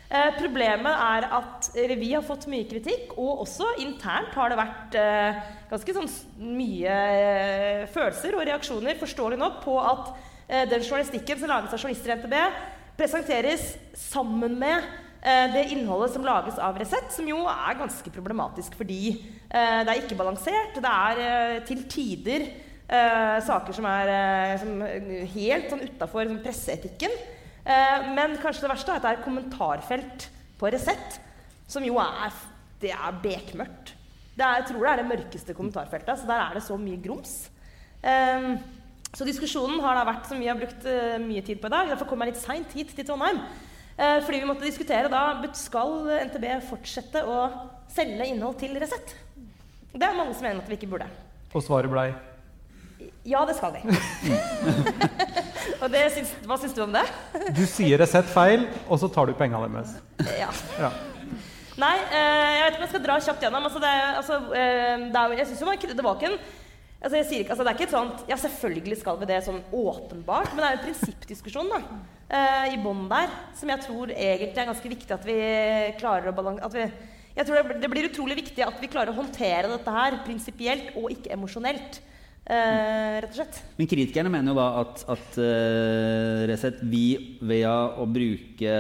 Eh, problemet er at vi har fått mye kritikk, og også internt har det vært eh, ganske sånn mye eh, følelser og reaksjoner, forståelig nok, på at den journalistikken som lages av journalister i NTB, presenteres sammen med det innholdet som lages av Resett, som jo er ganske problematisk fordi eh, det er ikke balansert. Det er eh, til tider eh, saker som er eh, som, eh, helt sånn utafor sånn presseetikken. Eh, men kanskje det verste er at det er kommentarfelt på Resett, som jo er Det er bekmørkt. Det er, jeg tror det er det mørkeste kommentarfeltet. Så der er det så mye grums. Eh, så diskusjonen har da vært, som vi har brukt eh, mye tid på i dag Derfor kom jeg litt seint hit til Trondheim. Eh, fordi vi måtte diskutere da skal NTB fortsette å selge innhold til Resett. Det er mange som mener at vi ikke burde. Og svaret blei Ja, det skal vi. og det syns, hva syns du om det? Du sier Resett feil, og så tar du penga deres. Ja. Ja. Nei, eh, jeg vet ikke om jeg skal dra kjapt gjennom. Altså, det, altså, eh, det, jeg synes jo man var ikke- det var ikke en altså, jeg sier ikke, altså, Det er ikke et sånt Ja, selvfølgelig skal vi det sånn åpenbart, men det er jo en prinsippdiskusjon da, eh, i bånn der som jeg tror egentlig er ganske viktig at vi klarer å balansere Jeg tror det, det blir utrolig viktig at vi klarer å håndtere dette her prinsipielt og ikke emosjonelt. Eh, rett og slett. Men kritikerne mener jo da at, at uh, Resett, vi ved å bruke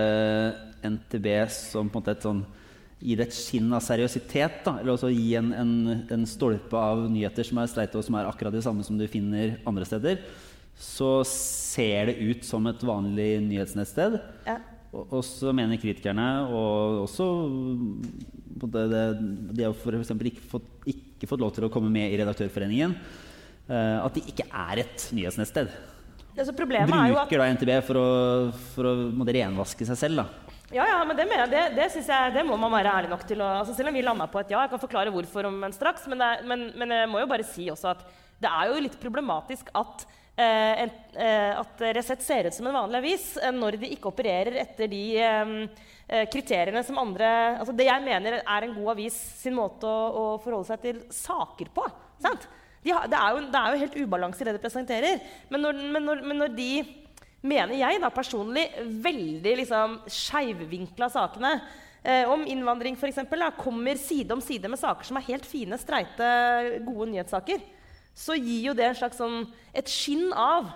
NTB som på en måte et sånn Gi det et skinn av seriøsitet, da, eller også gi en, en, en stolpe av nyheter som er streite og som er akkurat det samme som du finner andre steder, så ser det ut som et vanlig nyhetsnettsted. Ja. Og, og så mener kritikerne, og også det, det, De har f.eks. Ikke, fått- ikke fått lov til å komme med i Redaktørforeningen. Uh, at de ikke er et nyhetsnettsted. Ja, er Bruker da NTB for å, for å renvaske seg selv. da. Ja, ja, men det, mener jeg, det, det, jeg, det må man være ærlig nok til. Å, altså selv om vi landa på et ja, jeg kan forklare hvorfor om en straks, men, er- men, men jeg må jo bare si også at det er jo litt problematisk at, eh, en, eh, at Resett ser ut som en vanlig avis eh, når de ikke opererer etter de eh, eh, kriteriene som andre altså Det jeg mener er en god avis sin måte å, å forholde seg til saker på. Sant? De har, det, er jo, det er jo helt ubalanse i det de presenterer. Men når, men når, men når de mener jeg da personlig, veldig liksom skeivvinkla sakene eh, om innvandring for eksempel, kommer side om side med saker som er helt fine, streite, gode nyhetssaker, så gir jo det en slags sånn, et skinn av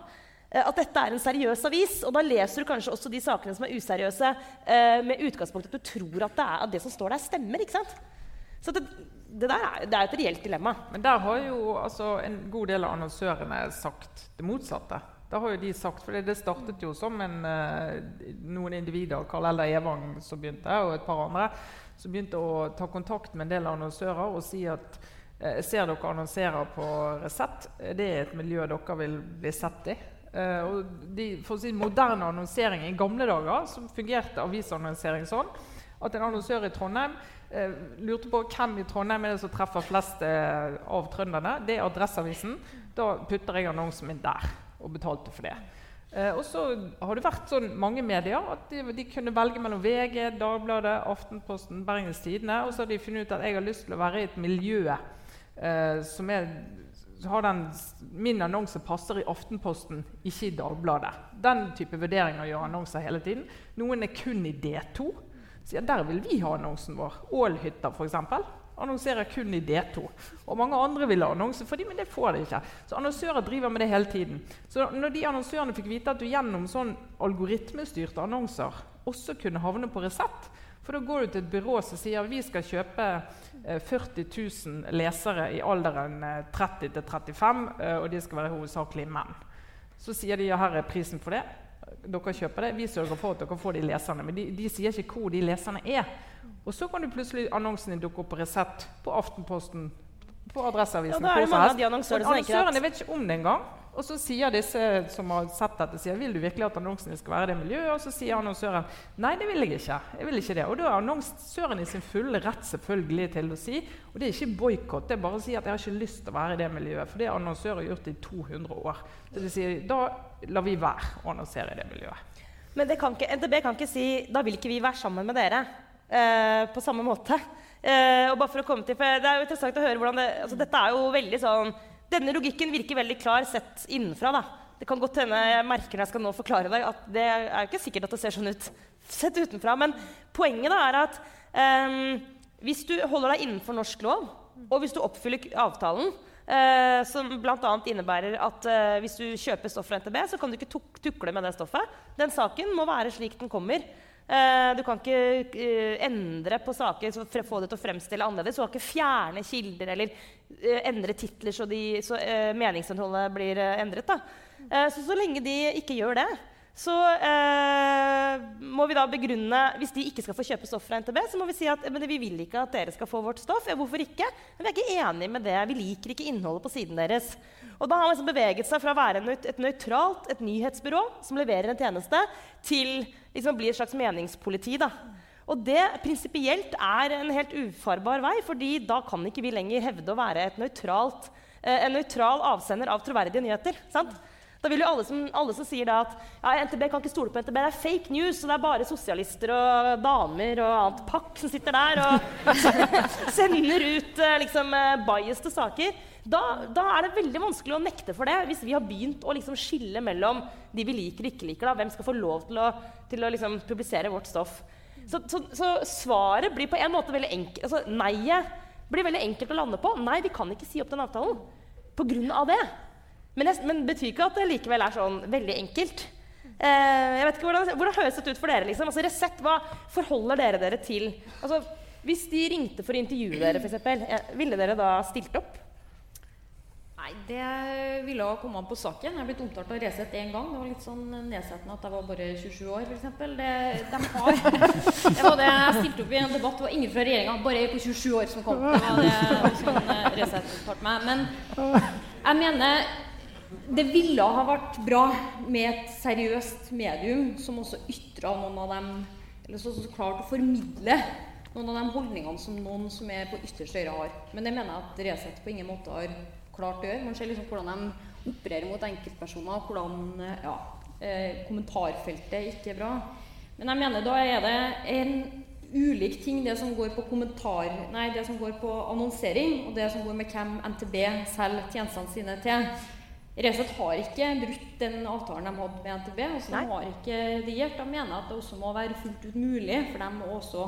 eh, at dette er en seriøs avis. Og da leser du kanskje også de sakene som er useriøse, eh, med utgangspunkt at du tror at det, er, at det som står der, stemmer. ikke sant? Så det, det der er, det er et reelt dilemma. Men der har jo altså, en god del av annonsørene sagt det motsatte. Da har jo de sagt, for Det startet jo som en, eh, noen individer, Karl Eldar Evang som begynte, og et par andre, som begynte å ta kontakt med en del annonsører og si at eh, ser dere annonserer på Resett, det er et miljø dere vil bli sett i. Eh, og de, for å si moderne annonsering I gamle dager så fungerte avisannonsering sånn at en annonsør i Trondheim eh, lurte på hvem i Trondheim er det som treffer flest eh, av trønderne. Det er Adresseavisen. Da putter jeg annonsen min der, og betalte for det. Eh, og så har det vært sånn mange medier at de, de kunne velge mellom VG, Dagbladet, Aftenposten, Bergens Tidende. Og så har de funnet ut at jeg har lyst til å være i et miljø eh, som er har den, Min annonse passer i Aftenposten, ikke i Dagbladet. Den type vurderinger gjør annonser hele tiden. Noen er kun i D2. Så ja, der vil vi ha annonsen vår. Ålhytta, f.eks. Annonserer kun i D2. Og mange andre ville annonse for dem, men det får de ikke. Så annonsører driver med det hele tiden. Så når de annonsørene fikk vite at du gjennom sånn algoritmestyrte annonser også kunne havne på Resett, for da går du til et byrå som sier vi skal kjøpe eh, 40 000 lesere i alderen eh, 30 til 35, eh, og de skal være hovedsakelig menn. Så sier de ja, her er prisen for det. Dere kjøper det. Vi sørger for at dere får de leserne. Men de, de sier ikke hvor de leserne er. Og så kan du plutselig annonsen din dukke opp på Resett, på Aftenposten, på Adresseavisen. Ja, Og annonsørene vet ikke om det engang. Og så sier disse som har sett dette, sier, vil du virkelig at annonsen din skal være i det miljøet. Og så sier annonsøren nei, det vil jeg ikke. jeg vil ikke det. Og da er annonsøren i sin fulle rett selvfølgelig til å si, og det er ikke boikott, det er bare å si at jeg har ikke lyst til å være i det miljøet. For det har annonsører gjort i 200 år. Så de sier, da lar vi være å annonsere i det miljøet. Men det kan ikke, NTB kan ikke si da vil ikke vi være sammen med dere eh, på samme måte. Eh, og bare for å komme til, for Det er jo interessant å høre hvordan det, altså Dette er jo veldig sånn Denne logikken virker veldig klar sett innenfra. da. Det kan godt hende jeg merker når jeg skal nå forklare deg, at det er jo ikke sikkert at det ser sånn ut sett utenfra. Men poenget da er at eh, hvis du holder deg innenfor norsk lov, og hvis du oppfyller avtalen, eh, som bl.a. innebærer at eh, hvis du kjøper stoff fra NTB, så kan du ikke tuk tukle med det stoffet. Den saken må være slik den kommer. Eh, du kan ikke endre på saker for å få det til å fremstille annerledes. Du kan ikke fjerne kilder eller endre titler så, de, så meningsinnholdet blir endret. Så så lenge de ikke gjør det, så eh, må vi da begrunne Hvis de ikke skal få kjøpe stoff fra NTB, så må vi si at vi vil ikke at dere skal få vårt stoff. Ja, hvorfor ikke? Men vi er ikke enige med det. Vi liker ikke innholdet på siden deres. Og da har man liksom beveget seg fra å være et nøytralt et nyhetsbyrå som leverer en tjeneste, til liksom bli et slags meningspoliti. da. Og det prinsipielt er en helt ufarbar vei, fordi da kan ikke vi lenger hevde å være nøytralt, eh, en nøytral avsender av troverdige nyheter. sant? Da vil jo alle som, alle som sier at ja, NTB kan ikke stole på NTB, det er fake news, og det er bare sosialister og damer og annet pakk som sitter der og sender ut eh, liksom eh, biaste saker. Da, da er det veldig vanskelig å nekte for det hvis vi har begynt å liksom skille mellom de vi liker og ikke liker. da, Hvem skal få lov til å, til å liksom publisere vårt stoff. Så, så, så svaret blir på en måte veldig enkelt. Altså, Nei-et blir veldig enkelt å lande på. Nei, vi kan ikke si opp den avtalen på grunn av det. Men, jeg, men betyr ikke at det likevel er sånn veldig enkelt. Eh, jeg vet ikke Hvordan, hvordan høres dette ut for dere? liksom? Altså, Resett, hva forholder dere dere til? Altså, hvis de ringte for å intervjue dere, eh, ville dere da stilt opp? Nei, det ville ha kommet an på saken. Jeg har blitt omtalt av Resett én gang. Det var litt sånn nedsettende at jeg var bare 27 år, f.eks. Det, de har Det var det jeg stilte opp i en debatt. Det var ingen fra regjeringa, bare ei på 27 år som kom. Det var det eh, Resett omtalte meg. Men jeg mener det ville ha vært bra med et seriøst medium som også ytra noen av dem Eller så, så klart å formidle noen av de holdningene som noen som er på ytterste høyre har. Men det mener jeg at Resett på ingen måte har klart å gjøre. Man ser liksom hvordan de opererer mot enkeltpersoner, hvordan eh, ja, eh, kommentarfeltet ikke er bra. Men jeg mener da er det en ulik ting, det som går på kommentar, nei, det som går på annonsering, og det som går med hvem NTB selger tjenestene sine til. Resett har ikke brutt den avtalen de hadde med NTB. altså. De har ikke reagert. De mener at det også må være fullt ut mulig for dem å også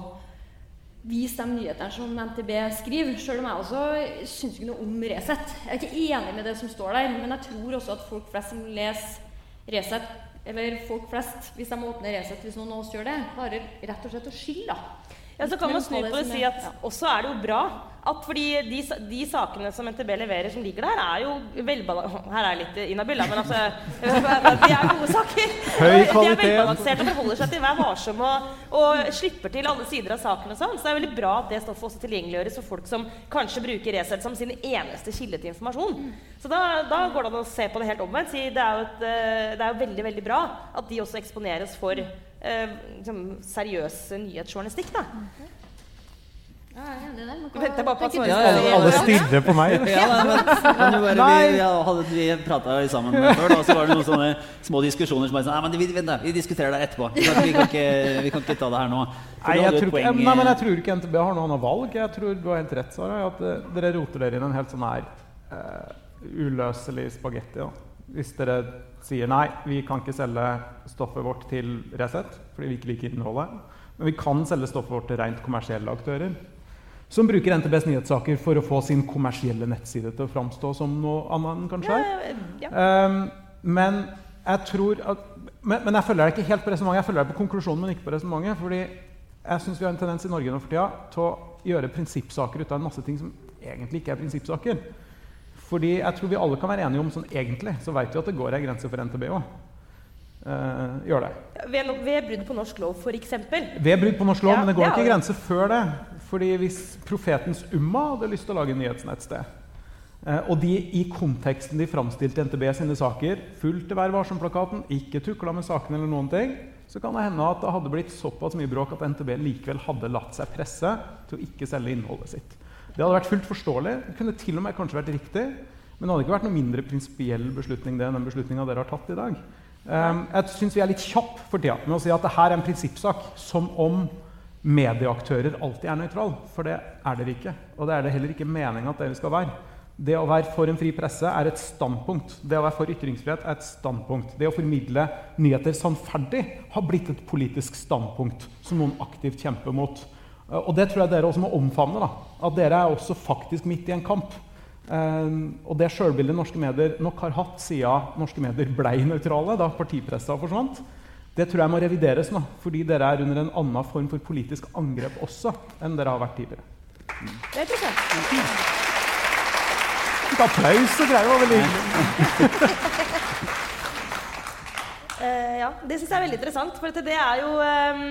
vise de nyhetene som NTB skriver. Selv om jeg også syns ikke noe om Resett. Jeg er ikke enig med det som står der, men jeg tror også at folk flest som leser Resett, eller folk flest, hvis de åpner Resett, hvis noen av oss gjør det, klarer rett og slett å skille. Ja, så kan man snu på det og si at også er det jo bra at fordi de, de sakene som NTB leverer som ligger der, er jo velbalanserte Her er jeg litt inhabil, men altså De er gode saker. Høy De er velbalanserte og forholder seg til Vær varsom og, og slipper til alle sider av saken og sånn. Så det er veldig bra at det stoffet også tilgjengeliggjøres for folk som kanskje bruker Resett som sin eneste kilde til informasjon. Så da, da går det an å se på det helt omvendt. Si det er jo et, eh, det er jo veldig, veldig bra at de også eksponeres for seriøs nyhetsjournalistikk. da. Ja, jeg er enig Venter bare på at? Ja, ja, ja. Alle stirrer på meg. Ja, men, men bare, vi, vi hadde, vi prata sammen før, og så var det noen sånne små diskusjoner som bare sånn Nei, men vi, vent da, vi diskuterer det etterpå. Vi kan, vi, kan ikke, vi kan ikke ta det her nå. Nei, jeg tror, poeng, nei, men jeg eh, tror ikke NTB har noe annet valg. Jeg tror du har helt rett, Sara. At eh, dere roter dere inn en helt sånn her uh, uløselig spagetti. Hvis dere sier nei, vi kan ikke selge stoffet vårt til Resett fordi vi ikke liker innholdet. Men vi kan selge stoffet vårt til rent kommersielle aktører. Som bruker NTBs nyhetssaker for å få sin kommersielle nettside til å framstå som noe annet enn kanskje er. Ja, Um, men jeg tror at, men, men jeg følger deg ikke helt på resonnementet. Jeg følger deg på konklusjonen, men ikke på resonnementet. Fordi jeg syns vi har en tendens i Norge nå for tida til å gjøre prinsippsaker ut av en masse ting som egentlig ikke er prinsippsaker. Fordi jeg tror vi alle kan være enige om sånn egentlig, så vet vi at det går ei grense for NTB òg. gjør det. Ved, ved brudd på norsk lov, f.eks. Ved brudd på norsk lov, Ja, men det går er ikke grense før det. Fordi hvis profetens Umma hadde lyst til å lage nyhetsnettsted, uh, og de i konteksten de framstilte NTB sine saker, fulgte Vær varsom-plakaten, ikke tukla med sakene eller noen ting, så kan det hende at det hadde blitt såpass mye bråk at NTB likevel hadde latt seg presse til å ikke selge innholdet sitt. Det hadde vært fullt forståelig. Det kunne til og med kanskje vært riktig. Men det hadde ikke vært noe mindre prinsipiell beslutning det enn den beslutninga dere har tatt i dag. Um, jeg syns vi er litt kjapp for tida med å si at det her er en prinsippsak. Som om medieaktører alltid er nøytral. For det er dere ikke. Og det er det heller ikke meninga at dere skal være. Det å være for en fri presse er et standpunkt. Det å være for ytringsfrihet er et standpunkt. Det å formidle nyheter sannferdig har blitt et politisk standpunkt som noen aktivt kjemper mot. Uh, Og det tror jeg dere også må omfavne. da. At dere er også faktisk midt i en kamp. Um, og det sjølbildet norske medier nok har hatt siden norske medier ble nøytrale, da partipressa forsvant, det tror jeg må revideres nå. Fordi dere er under en annen form for politisk angrep også enn dere har vært tidligere. Det er interessant. Applaus og greier var veldig hyggelig. uh, ja, det syns jeg er veldig interessant. For det er jo um,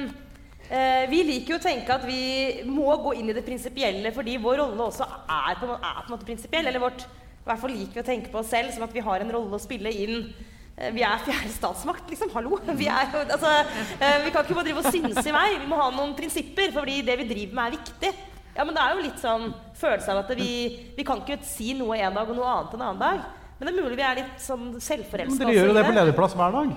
uh, Vi liker jo å tenke at vi må gå inn i det prinsipielle fordi vår rolle også er på, er på en måte prinsipiell. Eller vårt, i hvert fall liker vi å tenke på oss selv som at vi har en rolle å spille inn. Eh, Vi er fjerde statsmakt, liksom. Hallo! Vi, er, altså, vi kan ikke bare drive og synse i vei. Vi må ha noen prinsipper, fordi det vi driver med, er viktig. Ja, men det er jo litt sånn følelse av at vi, vi kan ikke si noe en dag og noe annet en annen dag. Men det er mulig vi er litt sånn selvforelska. dere gjør jo det på lederplass hver dag.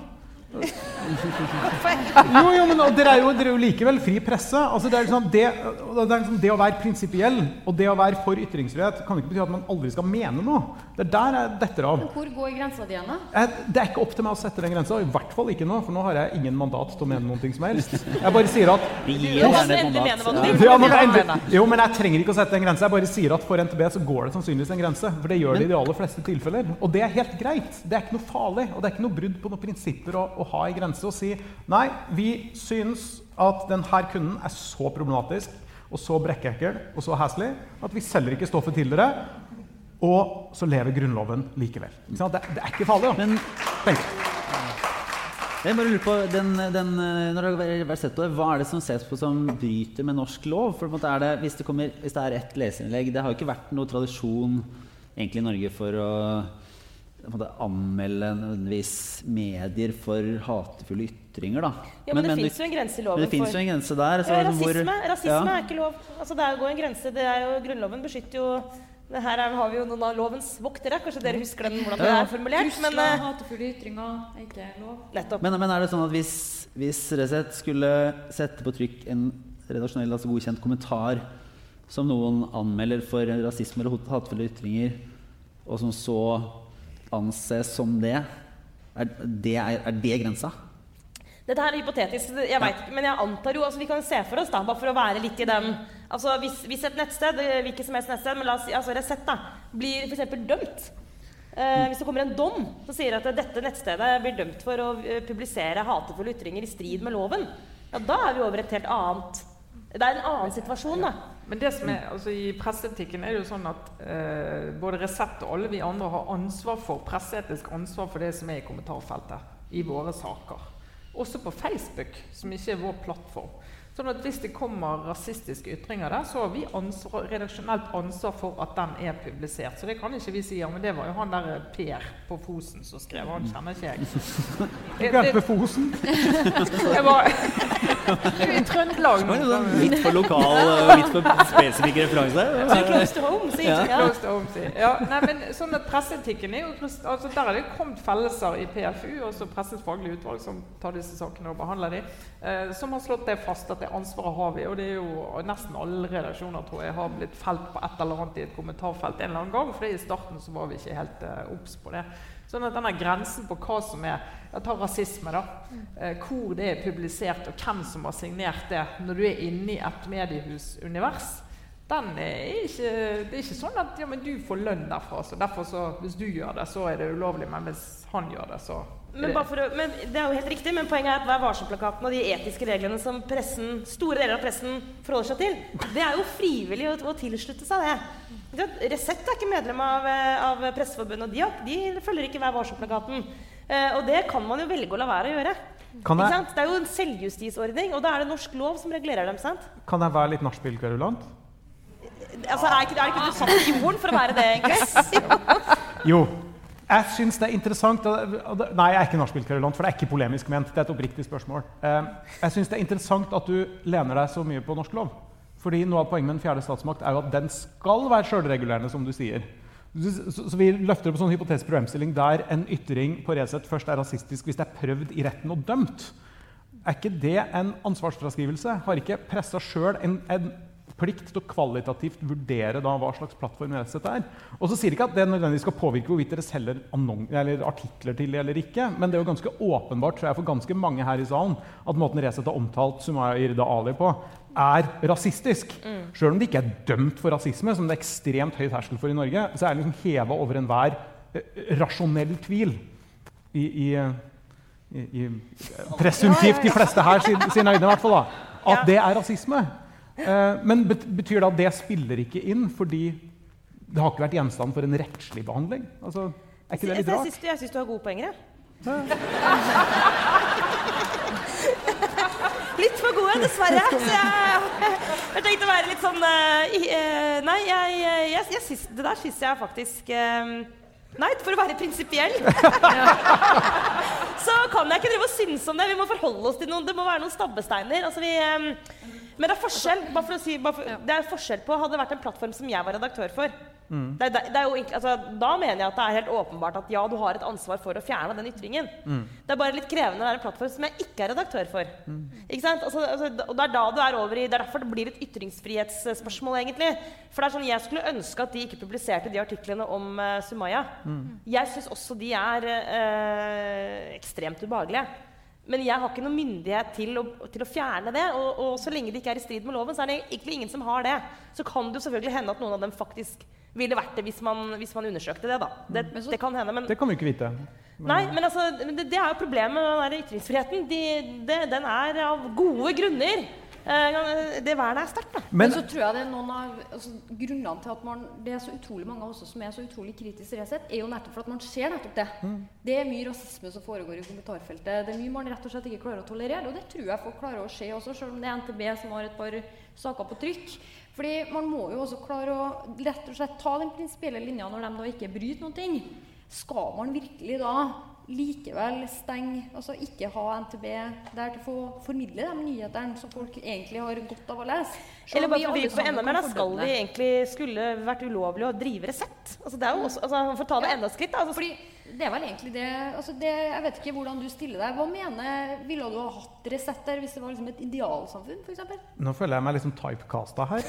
Jo, jo, men dere er jo, dere er jo likevel fri presse. Altså, det, er liksom det, det, er liksom det å være prinsipiell og det å være for ytringsfrihet kan ikke bety at man aldri skal mene noe. Det er der jeg detter av. Men hvor går grensa di hen, da? Det er ikke opp til meg å sette den grensa. I hvert fall ikke nå, for nå har jeg ingen mandat til å mene noe som helst. Jeg bare sier at Jo, men, endelig, jo, men jeg trenger ikke å sette en grense. Jeg bare sier at for NTB så går det sannsynligvis en grense. For det gjør det i de aller fleste tilfeller. Og det er helt greit. Det er ikke noe farlig. Og det er ikke noe brudd på noen prinsipper å, å ha en grense og si nei, vi syns at denne kunden er så problematisk og så brekkekkel og så heslig at vi selger ikke stoffet til dere. Og så lever Grunnloven likevel. Det, det er ikke farlig. Da. Men jeg bare lurer på, den, den, eh, når dere har vært sett det, Hva er det som ses på som bryter med norsk lov? For på en måte er det, hvis, det kommer, hvis det er ett leserinnlegg Det har jo ikke vært noe tradisjon egentlig i Norge for å måte, anmelde nødvendigvis medier for hatefulle ytringer. Da. Ja, men, det fins jo en grense i men loven det for... jo en grense der. så ja, rasisme, hvor- rasisme, ja. er ikke lov. Altså, det er jo en grense. Det er jo, Grunnloven beskytter jo det Her er, har vi jo noen av lovens voktere. Kanskje dere husker den, hvordan det er formulert? Men eh, hatefulle ytringer er ikke lov. nettopp. Men, men er det sånn at hvis, hvis Resett skulle sette på trykk en redaksjonell, altså godkjent kommentar som noen anmelder for rasisme eller hatefulle ytringer, og som så anses som det, er det, er, er det grensa? Dette her er hypotetisk, jeg vet men jeg antar jo altså Vi kan se for oss, da, bare for å være litt i den altså Hvis, hvis et nettsted, eh, hvilket som helst nettsted, men la oss si altså Resett, da, blir f.eks. dømt eh, Hvis det kommer en dom som sier at dette nettstedet blir dømt for å eh, publisere hatefulle ytringer i strid med loven, ja, da er vi over et helt annet Det er en annen situasjon, da. Men det som er, altså I presseetikken er det jo sånn at eh, både Resett og alle vi andre har ansvar for presseetisk ansvar for det som er i kommentarfeltet i våre saker. Også på Facebook, som ikke er vår plattform. Sånn at Hvis det kommer rasistiske ytringer der, så har vi ansvar, redaksjonelt ansvar for at den er publisert. Så det kan ikke vi si ja, men det var jo han der Per på Fosen som skrev. Han kjenner ikke jeg. Per på Fosen. Jeg var i Trøndelag nå. litt for lokal litt for spesifikk referanse. Too close to home. Ja, nei, men sånn at Presseetikken er jo altså Der er det kommet fellelser i PFU, altså Pressens faglige utvalg, som tar disse sakene og behandler dem, eh, som har slått det fast at det ansvaret har vi. Og det er jo nesten alle redaksjoner tror jeg har blitt felt på et eller annet i et kommentarfelt en eller annen gang, for i starten så var vi ikke helt obs uh, på det. Sånn at denne grensen på hva som er Jeg tar rasisme, da. Eh, hvor det er publisert, og hvem som har signert det, når du er inne i et mediehusunivers, den er ikke, det er ikke sånn at ja, men du får lønn derfra, så derfor så, hvis du gjør det, så er det ulovlig, men hvis han gjør det, så Men, det å, men Det er jo helt riktig, men poenget er at Vær varsom-plakaten og de etiske reglene som pressen, store deler av pressen forholder seg til, det er jo frivillig å, å tilslutte seg det. Resett er ikke medlem av, eh, av Presseforbundet, og de, de følger ikke Vær varsom-plakaten. Eh, og det kan man jo velge å la være å gjøre. Det er jo en selvjustisordning, og da er det norsk lov som regulerer dem. sant? kan jeg være litt nachspiel-kverulant? Altså, Er ikke, er ikke du satt i jorden for å være det, egentlig? Jo. Jeg syns det er interessant Nei, jeg er ikke nachspiel-kverulant, for det er ikke polemisk ment. Det er et oppriktig spørsmål. Eh, jeg syns det er interessant at du lener deg så mye på norsk lov. Fordi noe av poenget med den fjerde statsmakt er jo at den skal være sjølregulerende, som du sier. Så vi løfter opp en sånn hypotetisk problemstilling der en ytring på Resett først er rasistisk hvis det er prøvd i retten og dømt. Er ikke det en ansvarsfraskrivelse? Har ikke pressa sjøl en, en plikt til å kvalitativt vurdere da hva slags plattform Resett er? Og så sier ikke at det nødvendigvis skal påvirke hvorvidt dere selger eller artikler til det eller ikke, men det er jo ganske åpenbart tror jeg, for ganske mange her i salen at måten Resett har omtalt Sumaya Irda Ali på, er rasistisk. Sjøl om de ikke er dømt for rasisme, som det er ekstremt høy terskel for i Norge, så er det liksom heva over enhver eh, rasjonell tvil i, i, i, i presumptivt de fleste her sin, sin øyne, i hvert fall, da, at det er rasisme. Eh, men betyr det at det spiller ikke inn fordi det har ikke vært gjenstand for en rettslig behandling? Altså, er ikke det Jeg, litt jeg, rart? syns, jeg syns du har gode poenger, jeg. Litt for gode, dessverre. Så jeg, jeg tenkte å være litt sånn eh, eh, Nei, jeg, jeg, jeg, syns, det der syns jeg faktisk Nei, for å være prinsipiell så kan jeg ikke drive og synse om det. Vi må forholde oss til noen Det må være noen stabbesteiner. Altså, vi, men det er forskjell bare for å si, bare for, det er forskjell på Hadde det vært en plattform som jeg var redaktør for det, det, det er jo, altså, Da mener jeg at det er helt åpenbart at ja, du har et ansvar for å fjerne den ytringen. Det er bare litt krevende å være en plattform som jeg ikke er redaktør for. Ikke sant? Altså, altså, og Det er da du er over i, det er derfor det blir et ytringsfrihetsspørsmål. egentlig. For det er sånn, Jeg skulle ønske at de ikke publiserte de artiklene om uh, Sumaya. Jeg syns også de er uh, ekstremt ubehagelige. Men jeg har ikke noen myndighet til å, til å fjerne det. Og, og så lenge det ikke er i strid med loven, så er det egentlig ingen som har det. Så kan det jo selvfølgelig hende at noen av dem faktisk ville vært det hvis man, hvis man undersøkte det. da. Det, Men så- det kan hende, men Det kan vi ikke vite. Nei, men altså, det, det er jo problemet med den ytringsfriheten. De, det, den er av gode grunner. Eh, det vernet er sterkt, da. Men, Men så tror jeg det er noen av altså, grunnene til at man, det er så utrolig mange av oss som er så utrolig kritisk til Resett, er jo nettopp for at man ser nettopp det. Det er mye rasisme som foregår i kommentarfeltet. Det er mye man rett og slett ikke klarer å tolerere. Og det tror jeg folk klarer å se også, selv om det er NTB som har et par saker på trykk. Fordi man må jo også klare å rett og slett ta den prinsipielle linja når de da ikke bryter noen ting. Skal man virkelig da likevel stenge, altså ikke ha NTB der til å få formidle de nyhetene som folk egentlig har godt av å lese? Selv Eller bare vi for å alle vri på enda mer, da skal det egentlig skulle vært ulovlig å drive Resett. Altså, det er jo også, altså, for å ta det enda skritt, da. Altså, Fordi det er vel egentlig det, altså det Jeg vet ikke hvordan du stiller deg. Hva mener Ville du ha hatt Resett der hvis det var liksom et idealsamfunn, f.eks.? nå føler jeg meg liksom typecasta her.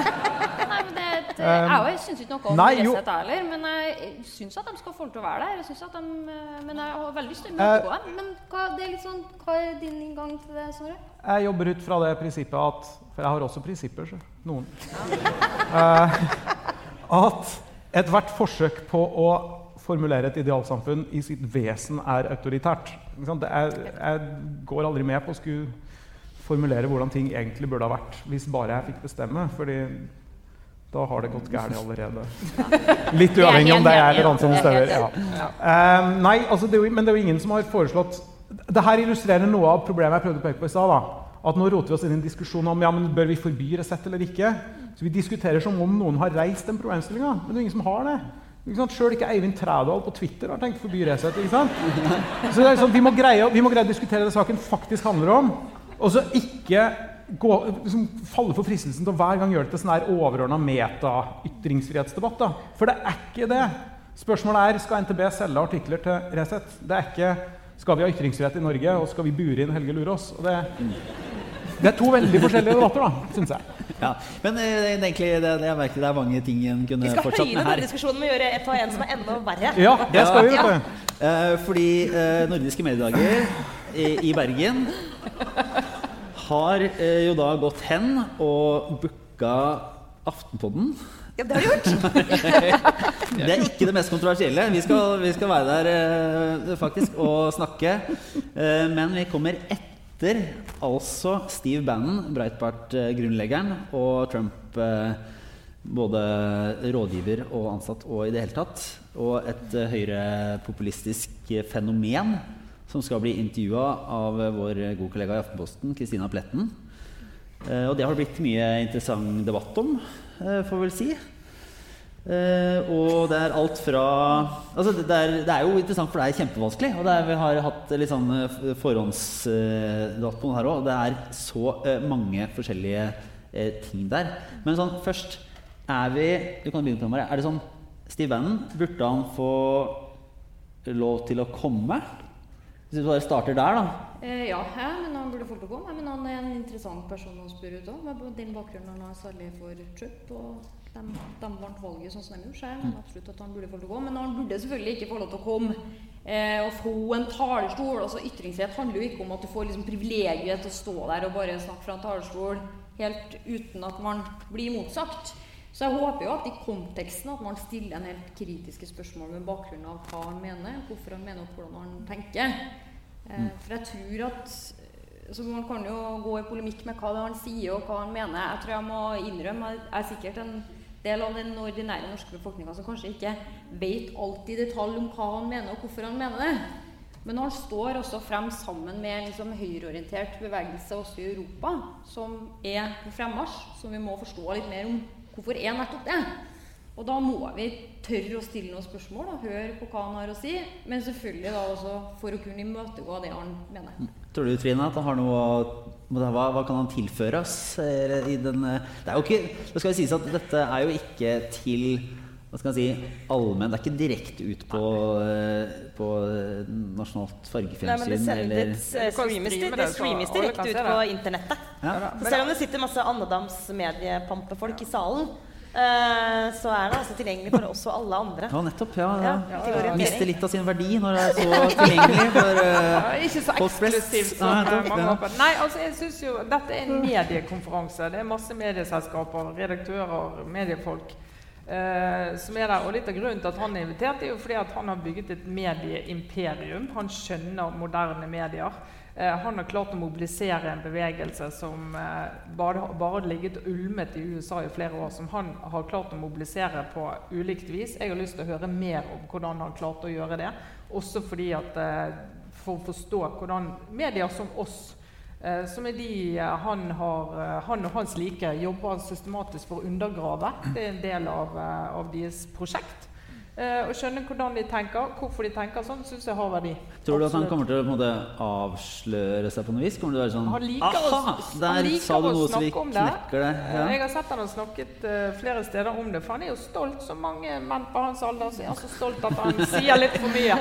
Nei, men det, det, jeg syns ikke noe om nei. Resett heller, men jeg syns at de skal få lov til å være der. Jeg synes at de, eh, men jeg har veldig lyst til å møte dem. Men hva, det er litt sånn, hva er din inngang til det, Snorre? Jeg jobber ut fra det prinsippet at For jeg har også prinsipper, så. Noen. Eh, at ethvert forsøk på å formulere et idealsamfunn i sitt vesen er autoritært. Er, jeg går aldri med på å skulle formulere hvordan ting egentlig burde ha vært, hvis bare jeg fikk bestemme. fordi da har det gått gærent allerede. Litt uavhengig om det er jeg eller annet som bestemmer. Ja. Eh, nei, altså det jo, men det er jo ingen som har foreslått Det her illustrerer noe av problemet jeg prøvde å peke på i stad. At nå roter vi oss inn i en diskusjon om ja, men bør vi forby Resett eller ikke. Så Vi diskuterer som om noen har reist den problemstillinga, men det er ingen som har det. Ikke? Selv ikke Eivind Trædal på Twitter har tenkt forby Resett. Så sånn, vi, må greie, vi må greie å diskutere det saken faktisk handler om. Og så ikke gå, liksom, falle for fristelsen til å hver gang gjøre det til sånn overordna meta-ytringsfrihetsdebatt. da. For det er ikke det. Spørsmålet er skal NTB selge artikler til Resett. Det er ikke skal vi ha ytringsfrihet i Norge, og skal vi bure inn Helge Lurås. Og det, det er to veldig forskjellige debatter, da, syns jeg. Ja, men det, er egentlig, det, det, jeg merker det er mange ting en kunne Vi skal fortsatt høyne med diskusjonen med å gjøre et av en som er enda verre. Ja, det skal vi. Ja. vet. Eh, fordi eh, Nordiske mediedager i, i Bergen har jo da gått hen og booka Aftenpodden. Ja, det har de gjort. Det er ikke det mest kontroversielle. Vi skal, vi skal være der faktisk og snakke. Eh, men vi kommer etter altså Steve Bannon, Breitbart-grunnleggeren, og Trump eh, både rådgiver og ansatt og i det hele tatt. Og et eh, høyrepopulistisk fenomen som skal bli intervjua av vår gode kollega i Aftenposten, Kristina Pletten. Eh, og det har det blitt mye interessant debatt om, får vi vel si. Eh, og det er alt fra altså det, det, er, det er jo interessant, for det er kjempevanskelig. Og er, vi har hatt litt sånn eh, uh, her òg. Det er så uh, mange forskjellige eh, ting der. Men sånn først er vi Du kan begynne Maria. Er det sånn Steve Bannon, burde han få lov til å komme? Hvis vi bare starter der, da. Eh, ja, ja, men han burde til å komme. Men han er en interessant person å spørre ut òg. Med den bakgrunnen han har særlig for Trump. Og de, de vant valget sånn som de gjorde. Så jeg mener absolutt at han burde få lov til å gå. Men han burde selvfølgelig ikke få lov til å komme eh, og få en talerstol. Altså Ytringsfrihet handler jo ikke om at du får liksom privilegiet til å stå der og bare snakke fra en talerstol helt uten at man blir motsagt. Så jeg håper jo at i konteksten at man stiller en helt kritiske spørsmål med bakgrunn av hva han mener, hvorfor han mener og hvordan han tenker. Eh, for jeg tror at så Man kan jo gå i polemikk med hva det er han sier og hva han mener. Jeg tror jeg må innrømme jeg er sikkert en del av den ordinære norske befolkninga som kanskje ikke vet alt i detalj om hva han mener og hvorfor han mener det. Men han står også frem sammen med en liksom høyreorientert bevegelse også i Europa, som er på fremmarsj, som vi må forstå litt mer om hvorfor er nettopp det. Og da må vi tørre å stille noen spørsmål og høre på hva han har å si. Men selvfølgelig da også for å kunne imøtegå det han mener. Tror du Trine, at han har noe hva, hva kan han tilføre oss? eh, I den, eh, det er jo ikke, det skal jo sies at dette er jo ikke til hva skal jeg si, allmenn Det er ikke direkte ut på, eh, på nasjonalt Nei, men det fargefjernsyn streames, det, det, streames direkte ut på internettet. ja. Så selv om det sitter masse andedams mediepampefolk i salen, så er det altså tilgjengelig for oss og alle andre. Ja, nettopp. Ja, Ja, ja. Mister litt av sin verdi når det er så tilgjengelig for uh, Ja, ikke så eksklusivt Nei, som eh, mange håper. Nei, altså jeg synes jo Dette er en mediekonferanse. Det er masse medieselskaper, redaktører, mediefolk Uh, som er der. Og litt av grunnen til at han er invitert, er jo fordi at han har bygget et medieimperium. Han skjønner moderne medier. Eh, han har klart å mobilisere en bevegelse som eh, bare, bare hadde ligget ulmet i USA i flere år, som han har klart å mobilisere på ulikt vis. Jeg har lyst til å høre mer om hvordan han klarte å gjøre det. Også fordi at eh, For å forstå hvordan medier som oss eh, som er de han, har, han og hans like jobber systematisk for å undergrave. Det er en del av, av deres prosjekt. Eh, å skjønne hvordan de tenker, hvorfor de tenker sånn, syns jeg har verdi. Tror du at han kommer til å på en måte, avsløre seg på noe vis? Kommer det til å være sånn Han liker å- Aha! han liker å snakke om det. det. Eh, Ja. Jeg har sett han har snakket uh, flere steder om det, for han er jo stolt, som mange menn på hans alder. Så er han så stolt at han sier litt for mye.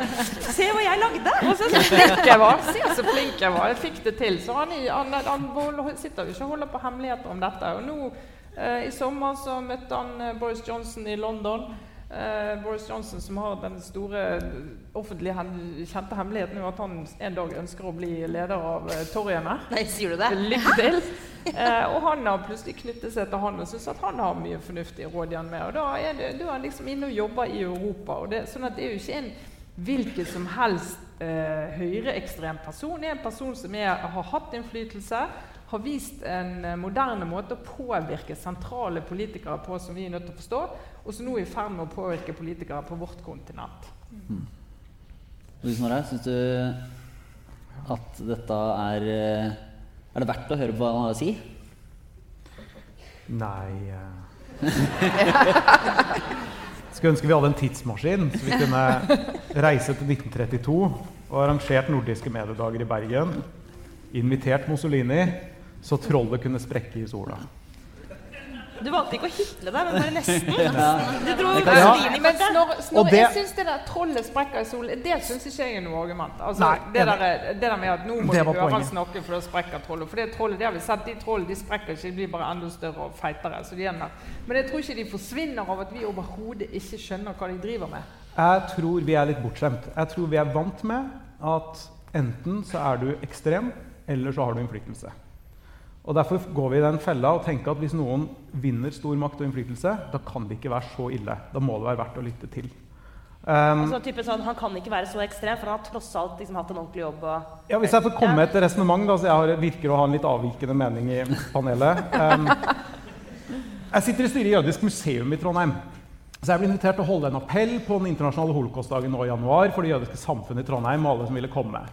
Se hva jeg lagde! Og så flink jeg var! Se så flink jeg var! Jeg fikk det til. Så han, han, han, han sitter jo ikke og holder på hemmeligheter om dette. Og nå uh, i sommer så møtte han uh, Boris Johnson i London. Eh, Boris Johnson som har den store offentlige hen- kjente hemmeligheten jo at han en dag ønsker å bli leder av uh, Toryene. Nei, sier du det? Lykke til! Uh, og han har plutselig knyttet seg til han og syns at han har mye fornuftige råd igjen med. Og da er, det, da er han liksom inne og jobber i Europa. Og det, sånn at det er jo ikke en hvilken som helst eh, høyreekstrem person. Det er en person som er, har hatt innflytelse, har vist en eh, moderne måte å påvirke sentrale politikere på som vi er nødt til å forstå, og som nå er i ferd med å påvirke politikere på vårt kontinent. Og du, Snorre, syns du at dette er eh, Er det verdt å høre på hva han har å si? Nei eh. Skulle ønske vi hadde en tidsmaskin, så vi kunne reise til 1932 og arrangert nordiske mediedager i Bergen. invitert Mussolini så trollet kunne sprekke i sola. Du valgte ikke å hitle deg, men bare nesten. Du dro. Mussolini Men kortet. Når, Og det- jeg syns det der trollet sprekker i solen, det syns ikke jeg er noe argument. Altså, Nei, det, der, det der med at nå må vi høre han snakke, for da sprekker trollet. For det trollet, det har vi sett, de trollene de sprekker ikke, de blir bare enda større og feitere. Så de er. Men jeg tror ikke de forsvinner av at vi overhodet ikke skjønner hva de driver med. Jeg tror vi er litt bortskjemt. Jeg tror vi er vant med at enten så er du ekstrem, eller så har du innflytelse. Og Derfor går vi i den fella og tenker at hvis noen vinner stor makt og innflytelse, da kan det ikke være så ille. Da må det være verdt å lytte til. Um, Altså, type sånn, han kan ikke være så ekstrem, for han har tross alt liksom, hatt en ordentlig jobb. Og... ja, hvis jeg får komme med et resonnement, så jeg har, virker å ha en litt avvikende mening i panelet um, Jeg sitter i styret i Jødisk museum i Trondheim. Så jeg ble invitert til å holde en appell på den internasjonale holocaustdagen nå i januar for det jødiske samfunnet i Trondheim og alle som ville komme.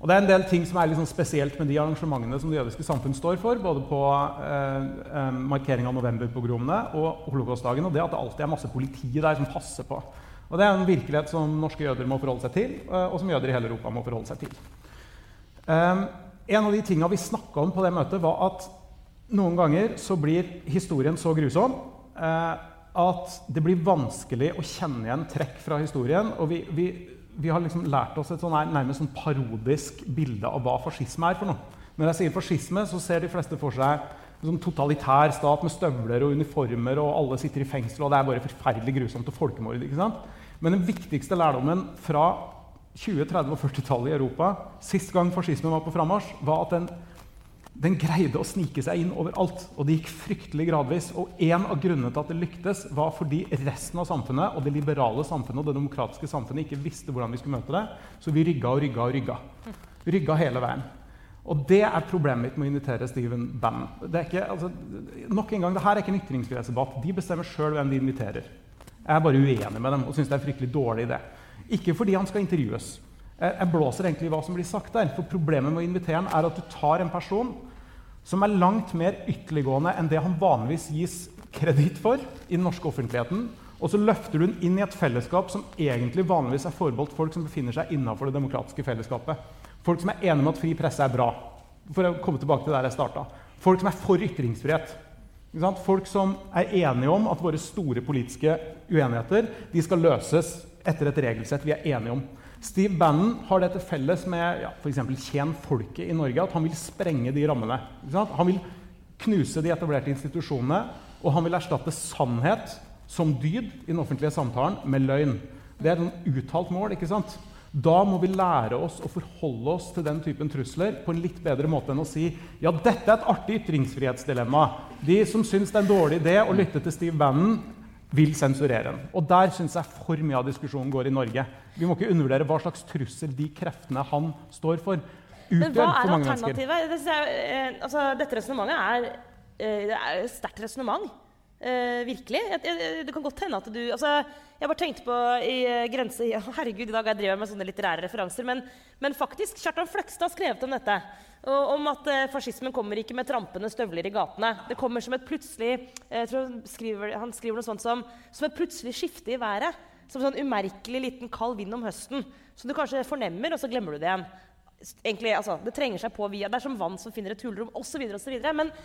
Og det er en del ting som er litt sånn spesielt med de arrangementene som det jødiske samfunn står for, både på eh, eh, markering av novemberpogromene og holocaustdagen, og det at det alltid er masse politi der som passer på. Og det er en virkelighet som norske jøder må forholde seg til, eh, og som jøder i hele Europa må forholde seg til. Um, en av de tinga vi snakka om på det møtet, var at noen ganger så blir historien så grusom eh, at det blir vanskelig å kjenne igjen trekk fra historien. Og vi, vi, vi har liksom lært oss et sånn nærmest sånn parodisk bilde av hva fascisme er for noe. Når jeg sier fascisme, så ser de fleste for seg en sånn totalitær stat med støvler og uniformer, og alle sitter i fengsel, og det er bare forferdelig grusomt og folkemord. ikke sant? Men den viktigste lærdommen fra 20-, 30- og 40-tallet i Europa, sist gang fascismen var på frammarsj, var at den, den greide å snike seg inn overalt. Og det gikk fryktelig gradvis. Og en av grunnene til at det lyktes, var fordi resten av samfunnet og det liberale samfunnet og det demokratiske samfunnet ikke visste hvordan vi skulle møte det. Så vi rygga og rygga og rygga. Rygga hele veien. Og det er problemet mitt med å invitere Steven Bannon. Det er ikke, altså, nok en gang, det her er ikke en ytringsfrihetsdebatt. De bestemmer sjøl hvem de inviterer. Jeg er bare uenig med dem og syns det er fryktelig dårlig idé. Ikke fordi han skal intervjues. Jeg blåser egentlig i hva som blir sagt der. For problemet med å invitere ham er at du tar en person som er langt mer ytterliggående enn det han vanligvis gis kreditt for i den norske offentligheten, og så løfter du den inn i et fellesskap som egentlig vanligvis er forbeholdt folk som befinner seg innafor det demokratiske fellesskapet. Folk som er enige med at fri presse er bra. For å komme tilbake til der jeg startet. Folk som er for ytringsfrihet. Folk som er enige om at våre store politiske uenigheter de skal løses etter et regelsett vi er enige om. Steve Bannon har det til felles med ja, f.eks. Tjen folket i Norge at han vil sprenge de rammene. Han vil knuse de etablerte institusjonene, og han vil erstatte sannhet som dyd i den offentlige samtalen med løgn. Det er et sånn uttalt mål. ikke sant? Da må vi lære oss å forholde oss til den typen trusler på en litt bedre måte enn å si ja, dette er et artig ytringsfrihetsdilemma. De som syns det er en dårlig idé å lytte til Steve Bannon, vil sensurere den. Og der syns jeg for mye av diskusjonen går i Norge. Vi må ikke undervurdere hva slags trussel de kreftene han står for, Men utgjør for mange mennesker. alternativet? hva er alternativet? eh, altså, dette resonnementet er, eh, det er et sterkt resonnement. Eh, virkelig. Det kan godt hende at du altså, Jeg bare tenkte på i eh, grense... Ja, herregud, i dag jeg drevet med sånne litterære referanser. Men, men faktisk, Kjartan Fløgstad har skrevet om dette. Og, om at eh, fascismen kommer ikke med trampende støvler i gatene. Det kommer som et plutselig eh, jeg tror han skriver, han skriver noe sånt som, som et plutselig skifte i været. Som en sånn umerkelig liten kald vind om høsten. Som du kanskje fornemmer, og så glemmer du det igjen. Egentlig, altså, det trenger seg på via, Det er som vann som finner et hulrom, osv. Men,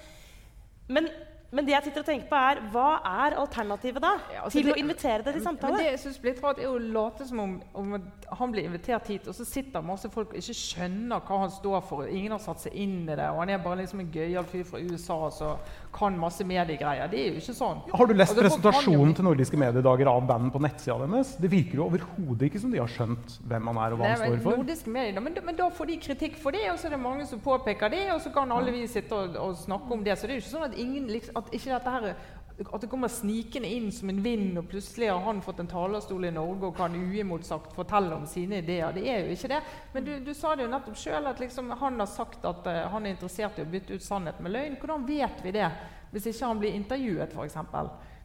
men, men det jeg sitter og tenker på, er hva er alternativet da? Ja, altså til det- å invitere deg til Men samtale? det jeg synes blir rart, er å late som om, om han blir invitert hit, og så sitter masse folk og ikke skjønner hva han står for. Ingen har satt seg inn i det, og han er bare liksom en gøyal fyr fra USA som kan masse mediegreier. Det er jo ikke sånn. Har du lest Altså, presentasjonen kan til Nordiske mediedager av bandet på nettsida deres? Det virker jo overhodet ikke som de har skjønt hvem han er og hva Nei, han står for. nordiske medier, men, men da får de kritikk for det, og så er det mange som påpeker det, og så kan alle vi sitte og, og snakke om det. Så det er jo ikke sånn at, ingen, liksom, at dette her at det kommer snikende inn som en vind, og plutselig har han fått en talerstol i Norge og kan uimotsagt fortelle om sine ideer. Det er jo ikke det. Men du, du sa det jo nettopp sjøl, at liksom han har sagt at uh, han er interessert i å bytte ut sannhet med løgn. Hvordan vet vi det hvis ikke han blir intervjuet, f.eks.?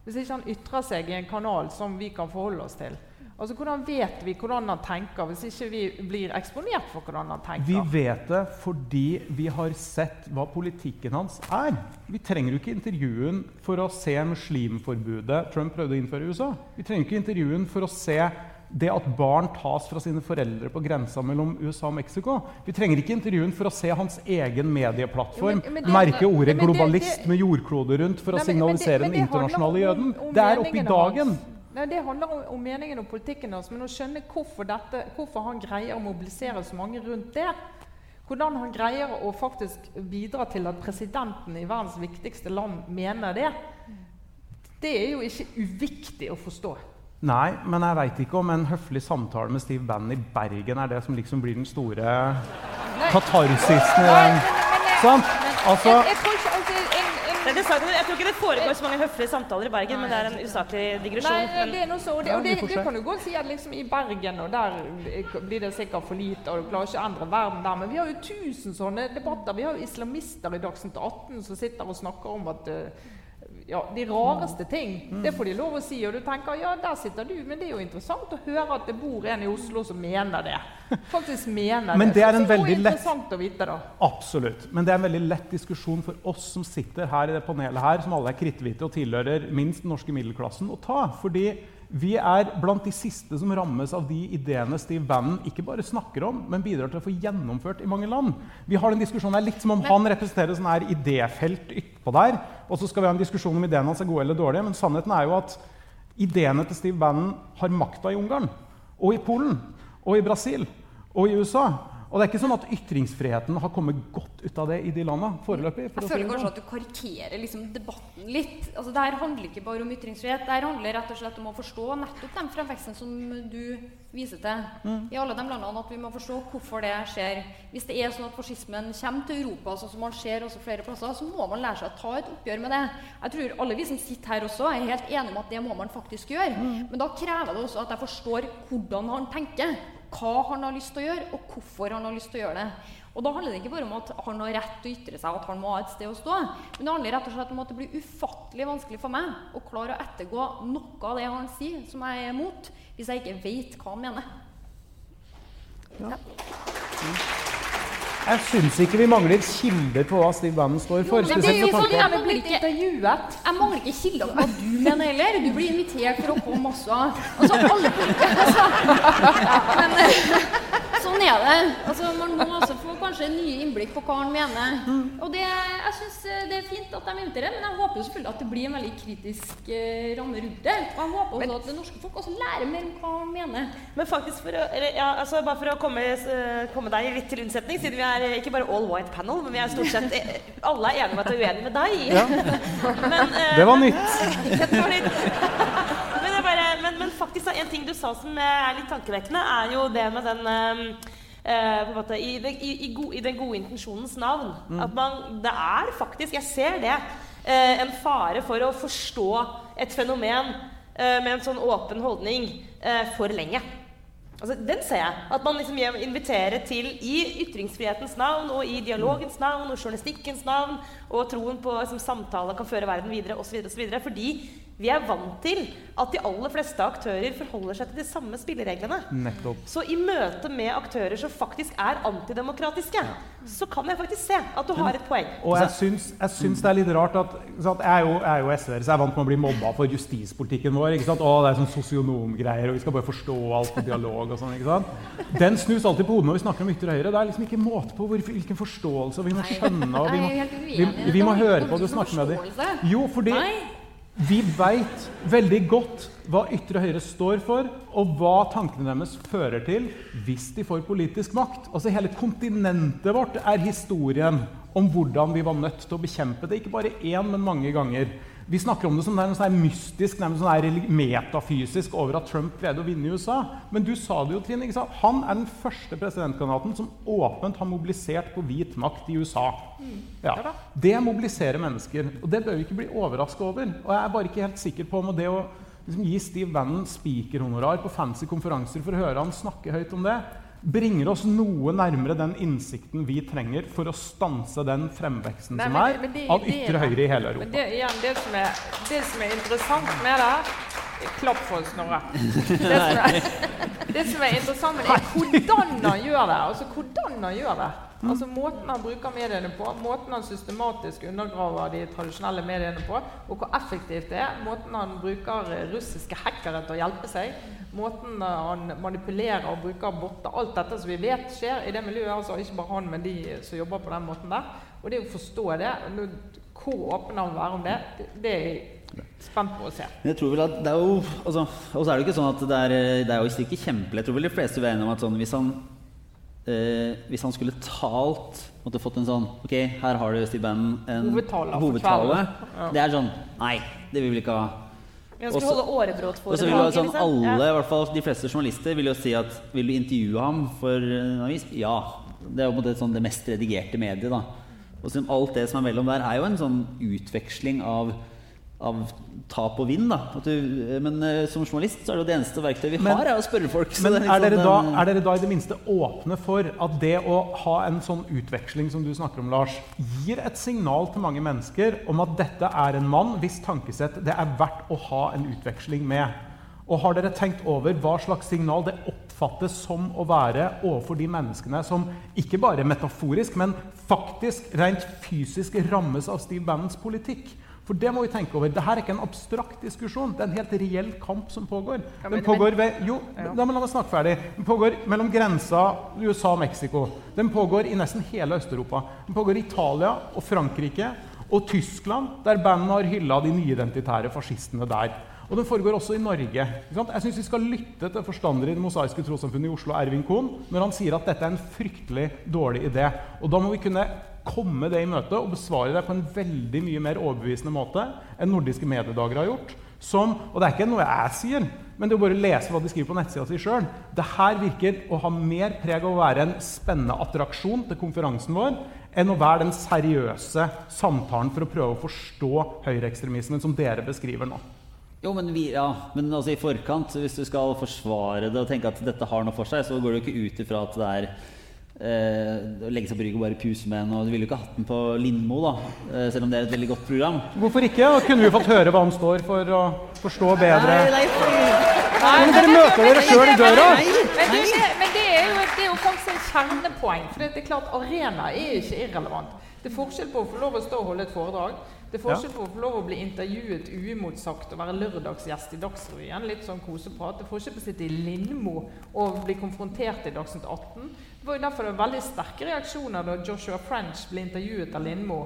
Hvis ikke han ytrer seg i en kanal som vi kan forholde oss til. Altså, Hvordan vet vi hvordan han tenker, hvis ikke vi blir eksponert for hvordan han tenker? Vi vet det fordi vi har sett hva politikken hans er. Vi trenger jo ikke intervjuen for å se muslimforbudet Trump prøvde å innføre i USA. Vi trenger ikke intervjuen for å se det at barn tas fra sine foreldre på grensa mellom USA og Mexico. Vi trenger ikke intervjuen for å se hans egen medieplattform Jo, men- men det merke ordet men det- 'globalist' det- med jordkloder rundt for å Nei, det- signalisere men den internasjonale om- jøden. om Det er oppi dagen. hans. Nei, Det handler om, om meningen og politikken hans, men å skjønne hvorfor, dette, hvorfor han greier å mobilisere så mange rundt det. Hvordan han greier å faktisk bidra til at presidenten i verdens viktigste land mener det. Det er jo ikke uviktig å forstå. Nei, men jeg veit ikke om en høflig samtale med Steve Bannon i Bergen er det som liksom blir den store katarsisen i den. Sant? Altså, Jeg, jeg tror ikke altså, en, en, Det er jeg tror ikke det foregår så mange høflige samtaler i Bergen, men det er en usaklig digresjon. Nei, det er noe så, og det, og det, det kan du godt si at liksom i Bergen og der blir det sikkert for lite, og du klarer ikke å endre verden der. Men vi har jo tusen sånne debatter. Vi har jo islamister i Dagsnytt 18 som sitter og snakker om at eh, ja, de rareste ting. Mm. Det får de lov å si. Og du tenker ja, der sitter du. Men det er jo interessant å høre at det bor en i Oslo som mener det. Faktisk mener Men det er en Så veldig lett- interessant å vite, da. Absolutt. Men det er en veldig lett diskusjon for oss som sitter her i det panelet her, som alle er kritthvite og tilhører minst den norske middelklassen, å ta. Fordi vi er blant de siste som rammes av de ideene Steve Bannon ikke bare snakker om, men bidrar til å få gjennomført i mange land. Vi har den diskusjonen her litt som om han representerer sånn her idéfelt ytterpå der. Og så skal vi ha en diskusjon om ideene hans er gode eller dårlige. Men sannheten er jo at ideene til Steve Bannon har makta i Ungarn. Og i Polen. Og i Brasil. Og i USA. Og det er ikke sånn at ytringsfriheten har kommet godt ut av det i de landene foreløpig. for Jeg føler kanskje sånn. at du karikerer liksom debatten litt. Altså, det her handler ikke bare om ytringsfrihet. Det her handler rett og slett om å forstå nettopp den fremveksten som du viser til Mm. i alle de landene. At vi må forstå hvorfor det skjer. Hvis det er sånn at fascismen kommer til Europa, sånn som man ser også flere plasser, så må man lære seg å ta et oppgjør med det. Jeg tror alle vi som sitter her også, er helt enige om at det må man faktisk gjøre. Mm. Men da krever det også at jeg forstår hvordan han tenker. Hva han har lyst til å gjøre, og hvorfor han har lyst til å gjøre det. Og da handler det ikke bare om at han har rett til å ytre seg, at han må ha et sted å stå. Men det handler rett og slett om at det blir ufattelig vanskelig for meg å klare å ettergå noe av det han sier, som jeg er imot, hvis jeg ikke vet hva han mener. Jeg syns ikke vi mangler kilder på hva Steve Bannon står for. men det er jo sånn jeg blir ikke Jeg mangler ikke kilder på hva du mener heller. Du blir invitert for å komme også. Altså, alle. Altså. Men eh, sånn er det. Altså, man må altså få kanskje nye innblikk på hva han mener. Og det, jeg syns det er fint at de inviterer, men jeg håper jo selvfølgelig at det blir en veldig kritisk eh, ramme rundt det. Og jeg håper også at det norske folk også lærer mer om hva han mener. men faktisk, for å, eller, ja, altså, bare for å komme, eh, komme deg litt til unnsetning, siden vi er eh, ikke bare all white panel, men vi er stort sett eh, Alle er enige om at vi er uenige med deg. men, eh, Det var men- nytt. Det var nytt. men, det bare, men, men faktisk, en ting du sa som eh, er litt tankevekkende, er jo det med den eh, på en måte, i, i, i, go, I den gode intensjonens navn. At man Det er faktisk Jeg ser det. eh, en fare for å forstå et fenomen eh, med en sånn åpen holdning eh, for lenge. Altså, den ser jeg. At man liksom inviterer til i ytringsfrihetens navn og i dialogens navn og journalistikkens navn og troen på liksom, samtale kan føre verden videre osv. Fordi vi er vant til at de aller fleste aktører forholder seg til de samme spillereglene. Nettopp. Så i møte med aktører som faktisk er antidemokratiske, så kan jeg faktisk se at du har et poeng. Og jeg syns, jeg syns det er litt rart at at Jeg er jo, jeg er jo SV-er, så jeg er vant med å bli mobba for justispolitikken vår. ikke sant? Å, det er sånn sosionomgreier, og vi skal bare forstå alt på dialog og sånn. ikke sant? Den snus alltid på hodet når vi snakker om ytre høyre. Det er liksom ikke måte på hvor, hvilken forståelse, og vi må skjønne og vi må, uenig. vi, vi må høre på det og snakke med dem. Jo, fordi Nei. Vi veit veldig godt hva ytre høyre står for, og hva tankene deres fører til hvis de får politisk makt. Altså Hele kontinentet vårt er historien om hvordan vi var nødt til å bekjempe det. Ikke bare én, men mange ganger. Vi snakker om det som det er noe sånn mystisk, nærmest sånn metafysisk over at Trump greide å vinne i USA. Men du sa det jo, Trine. ikke sant? Han er den første presidentkandidaten som åpent har mobilisert på hvit makt i USA. Ja. Det mobiliserer mennesker, og det bør vi ikke bli overraska over. Og jeg er bare ikke helt sikker på om det å liksom, gi Steve Bannon spikerhonorar på fancy konferanser for å høre han snakke høyt om det, bringer oss noe nærmere den innsikten vi trenger for å stanse den fremveksten Nei, som er men det- av ytre høyre i hele Men Europa. det, igjen, det, som er, det som er interessant med det, Klapp for Snorre. Det som er, det som er interessant med det, er hvordan han gjør det. Altså, hvordan han gjør det. Altså Måten han bruker mediene på, måten han systematisk undergraver de tradisjonelle mediene på, og hvor effektivt det er. Måten han bruker eh, russiske hackere til å hjelpe seg. Måten eh, han manipulerer og bruker botter. Alt dette som vi vet skjer i det miljøet. altså Ikke bare han, men de som jobber på den måten der. Og det å forstå det, hvor åpen han vil være om det, det er jeg spent på å se. Jeg tror vel at det er jo altså, Og så er det jo ikke sånn at det er, det er jo ikke kjempelett. Jeg tror vel de fleste vil være enige om at sånn, hvis han eh, hvis han skulle talt Måtte fått en sånn Ok, her har du Steve Bannon. En Hovedtale hovedtale. Ja. Det er sånn Nei, det vil vi ikke ha. Vi ønsker Også- holde årebrot Og så vil jo sånn liksom. alle, i hvert fall de fleste journalister, vil jo si at vil du intervjue ham for en avis? Ja. Det er jo på en måte sånn det mest redigerte mediet, da. Og så alt det som er mellom der, er jo en sånn utveksling av, av tap og vinn. da. Du, men uh, som journalist så er det jo det eneste verktøyet vi Men- har, er å spørre folk. så Men det er liksom dere, da, er dere da i det minste åpne for at det å ha en sånn utveksling som du snakker om, Lars, gir et signal til mange mennesker om at dette er en mann hvis tankesett det er verdt å ha en utveksling med? Og har dere tenkt over hva slags signal det oppfattes som å være overfor de menneskene som ikke bare metaforisk, men faktisk rent fysisk rammes av Steve Bannons politikk? For det må vi tenke over. Dette er ikke en abstrakt diskusjon. Det er en helt reell kamp som pågår. Ja, Den pågår ved Jo, Ja. da må la meg snakke ferdig. Den pågår mellom grensa USA og Mexico. Den pågår i nesten hele Øst-Europa. Den pågår i Italia og Frankrike og Tyskland, der bandet har hylla de nyidentitære fascistene der. Og den foregår også i Norge. Jeg syns vi skal lytte til forstander i Det mosaiske trossamfunnet i Oslo, Ervin Kohn, når han sier at dette er en fryktelig dårlig idé. Og da må vi kunne komme det i møte og besvare det på en veldig mye mer overbevisende måte enn nordiske mediedager har gjort. Som, og det er ikke noe jeg sier, men det er bare å lese hva de skriver på nettsida si sjøl. Det her virker å ha mer preg av å være en spennende attraksjon til konferansen vår enn å være den seriøse samtalen for å prøve å forstå høyreekstremismen som dere beskriver nå. Jo, men, vi, ja, men altså i forkant, hvis du skal forsvare det og tenke at dette har noe for seg, så går jo ikke ut ifra at det er eh, å legge seg på rygg og bare puse med en. Og du ville jo ikke hatt den på Lindmo, da, eh, selv om det er et veldig godt program. Hvorfor ikke? Og kunne vi fått høre hva han står for, og forstå bedre? nei, Nei, Men dere møter dere sjøl i døra! Men, det, men det, er jo, det er jo faktisk en kjernepoeng. For det er klart, arena er ikke irrelevant. Det er forskjell på å få lov å stå og holde et foredrag. Det forskjell på å få lov å bli intervjuet uimotsagt og være lørdagsgjest i Dagsrevyen. Litt sånn koseprat. Det på å sitte i Lindmo og bli konfrontert i Dagsnytt 18. Det var jo derfor det var veldig sterke reaksjoner da Joshua French ble intervjuet av Lindmo.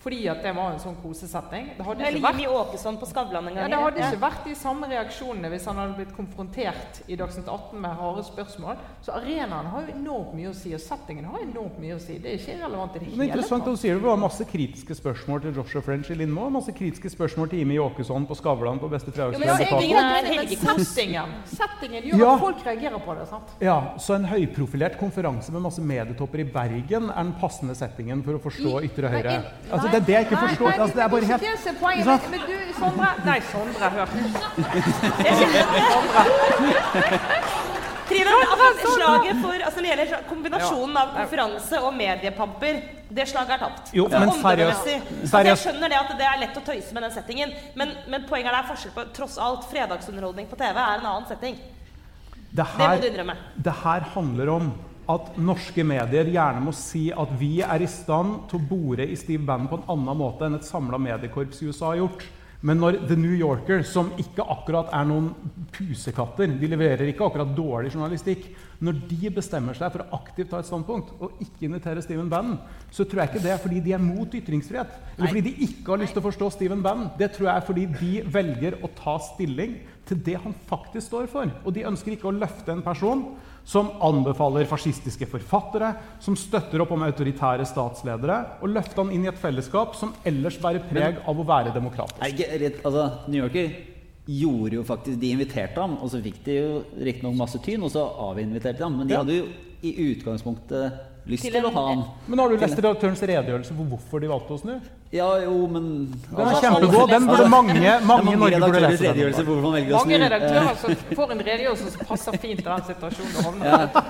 Fordi at det var en sånn kosesetting. Det hadde ikke vært Åkesson på Skavlan en ja, gang. Det hadde Ja. ikke vært de samme reaksjonene hvis han hadde blitt konfrontert i Dagsnytt 18 med harde spørsmål. Så arenaen har jo enormt mye å si, og settingen har enormt mye å si. Det er ikke irrelevant i det Det hele interessant at du sier det var masse kritiske spørsmål til Joshua French i Lindmo, masse kritiske spørsmål til Jimmy Åkesson på Skavlan på Beste Ja, er men settingen, settingen gjør Ja. at folk reagerer på det. sant? Ja, Så en høyprofilert konferanse med masse medietopper i Bergen er den passende settingen for å forstå ytre høyre? Altså, Det er det jeg ikke forstår. Nei, Altså, det er bare helt... det er poenget. Men, du, Sondre Nei, Sondre, hør. Trine, altså, slaget for, altså, når det gjelder kombinasjonen av konferanse og mediepamper, det slaget er tapt. Jo, men seriøst- Altså, jeg skjønner det at det er lett å tøyse med den settingen, men, men poenget er det er forskjell på tross alt fredagsunderholdning på TV er en annen setting. Det Det må du innrømme. det her handler om at norske medier gjerne må si at vi er i stand til å bore i Steve Bannon på en annen måte enn et samla mediekorps i USA har gjort. Men når The New Yorker, som ikke akkurat er noen pusekatter, de leverer ikke akkurat dårlig journalistikk, når de bestemmer seg for å aktivt ta et standpunkt og ikke invitere Steven Bannon, så tror jeg ikke det er fordi de er mot ytringsfrihet, eller fordi de ikke har lyst til å forstå Steven Bannon. Det tror jeg er fordi de velger å ta stilling til det han faktisk står for. Og de ønsker ikke å løfte en person som anbefaler fascistiske forfattere, som støtter opp om autoritære statsledere, og løfte han inn i et fellesskap som ellers bærer preg av å være demokratisk. Er ikke rett, altså, New Yorker gjorde jo faktisk De inviterte ham, og så fikk de jo riktignok masse tyn, og så avinviterte de ham. Men de Ja. hadde jo i utgangspunktet lyst Til til, å ha ham. Men har du lest redaktørens redegjørelse for hvorfor de valgte å snu? Ja, jo, men Den er kjempegod. Den burde mange, Det er mange i mange Norge burde lese. Mange redaktører som får en redegjørelse som passer fint til den situasjonen du havner i. Ja.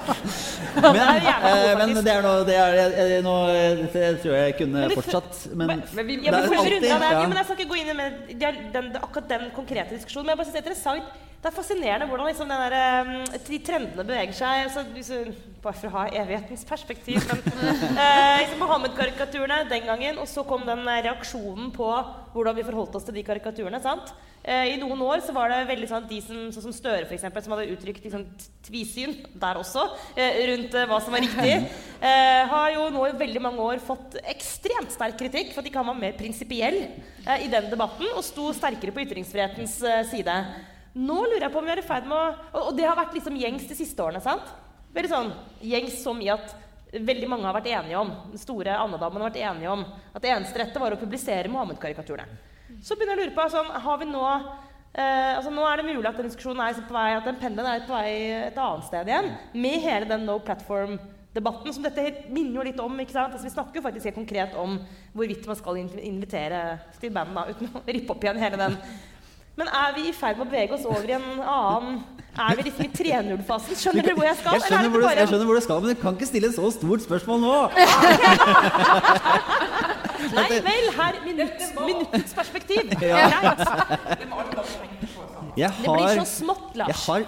Men, eh, det er noe det er, eh, noe, Dette tror jeg kunne fortsatt, men Men vi, Ja, men Det er alltid- runde ja. men Jeg skal ikke gå inn i akkurat den konkrete diskusjonen, men jeg bare synes det er interessant. Det er fascinerende hvordan liksom den der, um, de trendene beveger seg. Altså, bare for å ha evighetens perspektiv. Men, eh, liksom Mohammed-karikaturene den gangen, og så kom den eh, reaksjonen på hvordan vi forholdt oss til de karikaturene. sant? Eh, I noen år så var det veldig sånn at de som, sånn som Støre for eksempel, som hadde uttrykt liksom, tvisyn der også, eh, rundt eh, hva som var riktig, har jo nå i veldig mange år fått ekstremt sterk kritikk for at de kan være mer prinsipiell i den debatten og sto sterkere på ytringsfrihetens side. Nå lurer jeg på om vi er i ferd med å og det har vært liksom gjengs de siste årene, sant? Veldig sånn gjengs som i at veldig mange har vært enige om den store andedammen har vært enige om at det eneste rette var å publisere Mohammed-karikaturene. Så begynner jeg å lure på sånn, har vi nå eh, altså Nå er det mulig at den diskusjonen er liksom på vei, at den pendelen er på vei et annet sted igjen. Med hele den no platform-debatten som dette minner jo litt om. ikke sant? Altså Vi snakker jo faktisk helt konkret om hvorvidt man skal invitere til bandet, uten å rippe opp igjen hele den. Men er vi i ferd med å bevege oss over i en annen Er vi liksom i 3.0-fasen? Skjønner dere hvor jeg skal? jeg skjønner, eller hvor er du, det jeg skjønner hvor du skal, men du kan ikke stille et så stort spørsmål nå. Nei vel, her minutt, minuttets perspektiv. Ja. Greit. Jeg Det blir så har, Lars. jeg har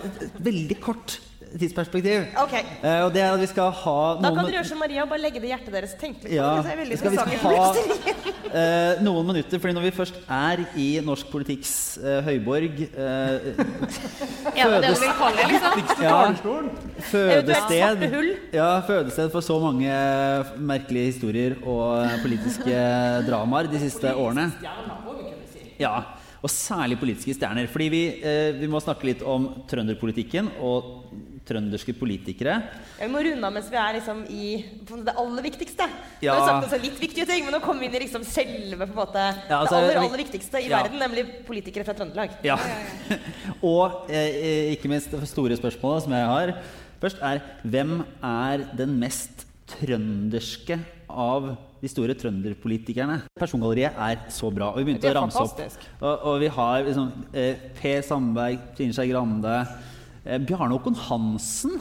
veldig kort tidsperspektiv. Ok, Eh, og det er at vi skal ha Da kan dere gjøre som Maria og bare legge det i hjertet deres. Tenk litt på Ja, det. Det er skal vi skal ha eh, noen minutter, fordi når vi først er i norsk politikks eh, høyborg eh, fødes, det det du kalle det, liksom? ja, Fødested. Ja, fødested for så mange merkelige historier og politiske dramaer de siste årene. Ja, og særlig politiske stjerner. Fordi vi, eh, vi må snakke litt om trønderpolitikken og trønderske politikere. Ja, vi må runde av mens vi er liksom i på det aller viktigste. Nå har vi sagt også litt viktige ting, men nå kommer vi inn i liksom selve måte, Ja, altså, det aller, aller viktigste i Ja. verden, nemlig politikere fra Trøndelag. Ja. og eh, ikke minst det store spørsmålet som jeg har først, er hvem er den mest trønderske av de store trønderpolitikerne? Persongalleriet er så bra. Og vi begynte å ramse opp. Og, og vi har liksom, eh, Per Sandberg, Trine Skei Grande, eh, Bjarne Håkon Hansen.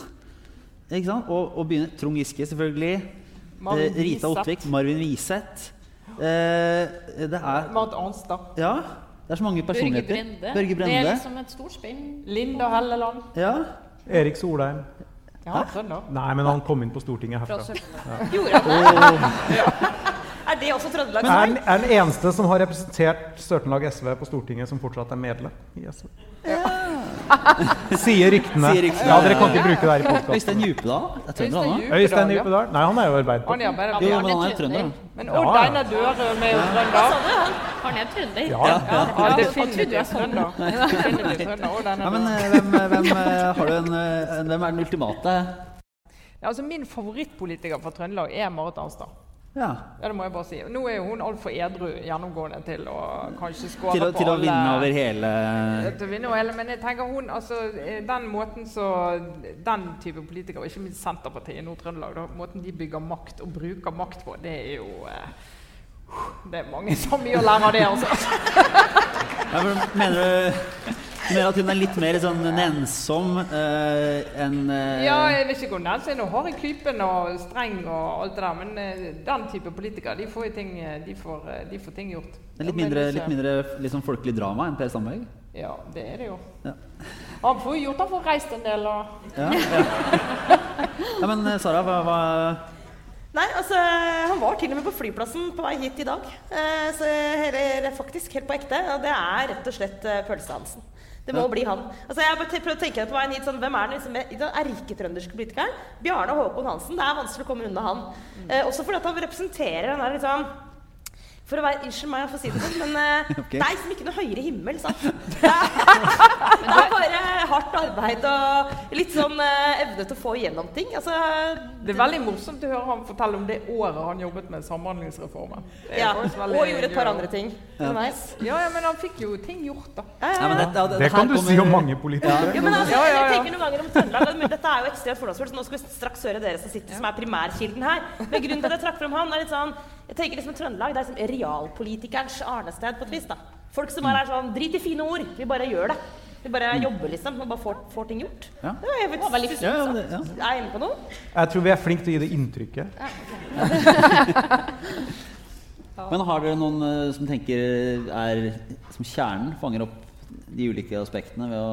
Ikke sant? Og, og begynne Trond Giske, selvfølgelig. Marvin eh, Rita Ottvik. Marvin Wiseth. Eh, det er Marit Arnstad. Ja. Det er så mange Børge. Brende. Børge Det er liksom et stort spenn. Linda Helleland. Ja. Erik Solheim. Ja. Nei, men han kom inn på Stortinget herfra. Ja. Gjorde han det? Er det også Trøndelag? Er, den- er den eneste som har representert Størtenlag SV på Stortinget, som fortsatt er medlem i SV. Sier ryktene. Sier ryktene. Ja, Dere kan ikke bruke det her i podkasten. Øystein Djupedal? Er trønder, han òg? Øystein. Djupedal? Nei, han er jo Han er Arbeiderpartiet. Jo, men han er trønder. Men Odd. Einar Dørum er jo trønder. Han er trønder. Ja, Ja, Ja, definitivt trønder. Ja, men eh, hvem, hvem, eh, har du en, eh, hvem er den ultimate? Ja, altså, min favorittpolitiker fra Trøndelag er Marit Arnstad. Ja. Ja, det må jeg bare si. Nå er jo hun altfor edru gjennomgående til å kanskje skåre Til å, på til å vinne over hele til å vinne over hele, Men jeg tenker hun, altså, eh, den måten så Den type politikere, og ikke minst Senterpartiet i Nord-Trøndelag, måten de bygger makt og bruker makt på, det er jo eh, Det er mange som mye å lære av det, altså. ja, men Mener du mener at hun er litt mer sånn nennsom uh, enn uh, Ja, jeg vet ikke om hun er noe har i klypen og streng og alt det der, men uh, den type politikere, de får, ting, eh, de får, eh, de får ting gjort. det er litt mindre, litt mindre liksom folkelig drama enn Per Sandberg? Ja, det er det jo. Ja. Han får jo gjort, han får reist en del og Ja, ja. ja men eh, Sara, hva, hva Nei, altså, han var til og med på flyplassen på vei hit i dag. Eh, så eller, faktisk helt på ekte. Og det er rett og slett Pølse-Hansen. Det må Ja. bli han. Altså, jeg te- å tenke på veien hit, sånn, Hvem er den liksom, erketrønderske politikeren? Bjarne Håkon Hansen. Det er vanskelig å komme unna han. Eh, også fordi at han representerer den der liksom For å være, Unnskyld meg jeg får si det sånn, men eh, okay. det er liksom ikke noe høyere himmel. sant? Det er, det er bare hardt arbeid og litt sånn eh, evne til å få igjennom ting. Altså, Det er veldig morsomt å høre han fortelle om det året han jobbet med Samhandlingsreformen. Ja, og gjorde et par andre ting underveis. Ja, ja, men han fikk jo ting gjort, da. Ja, ja, Ja, men dette- ja, Det her kan du si om mange politikere. Ja, men altså, Ja, ja, ja. Jeg tenker noen ganger om Trøndelag, men Dette er jo ekstremt fordomsfullt, så nå skal vi straks høre dere som sitter som er primærkilden her. Men grunnen til at jeg trakk frem han, er litt sånn Jeg tenker liksom Trøndelag det er liksom realpolitikerens arnested på et vis. da. Folk som er er sånn Drit i fine ord, vi bare gjør det. Vi bare jobber, liksom, og bare får, får ting gjort. Ja. Det var jeg vet, veldig fint. Ja, ja, ja. Er jeg inne på noe? Jeg tror vi er flinke til å gi det inntrykket. Men har dere noen eh, som tenker er som kjernen fanger opp de ulike aspektene ved å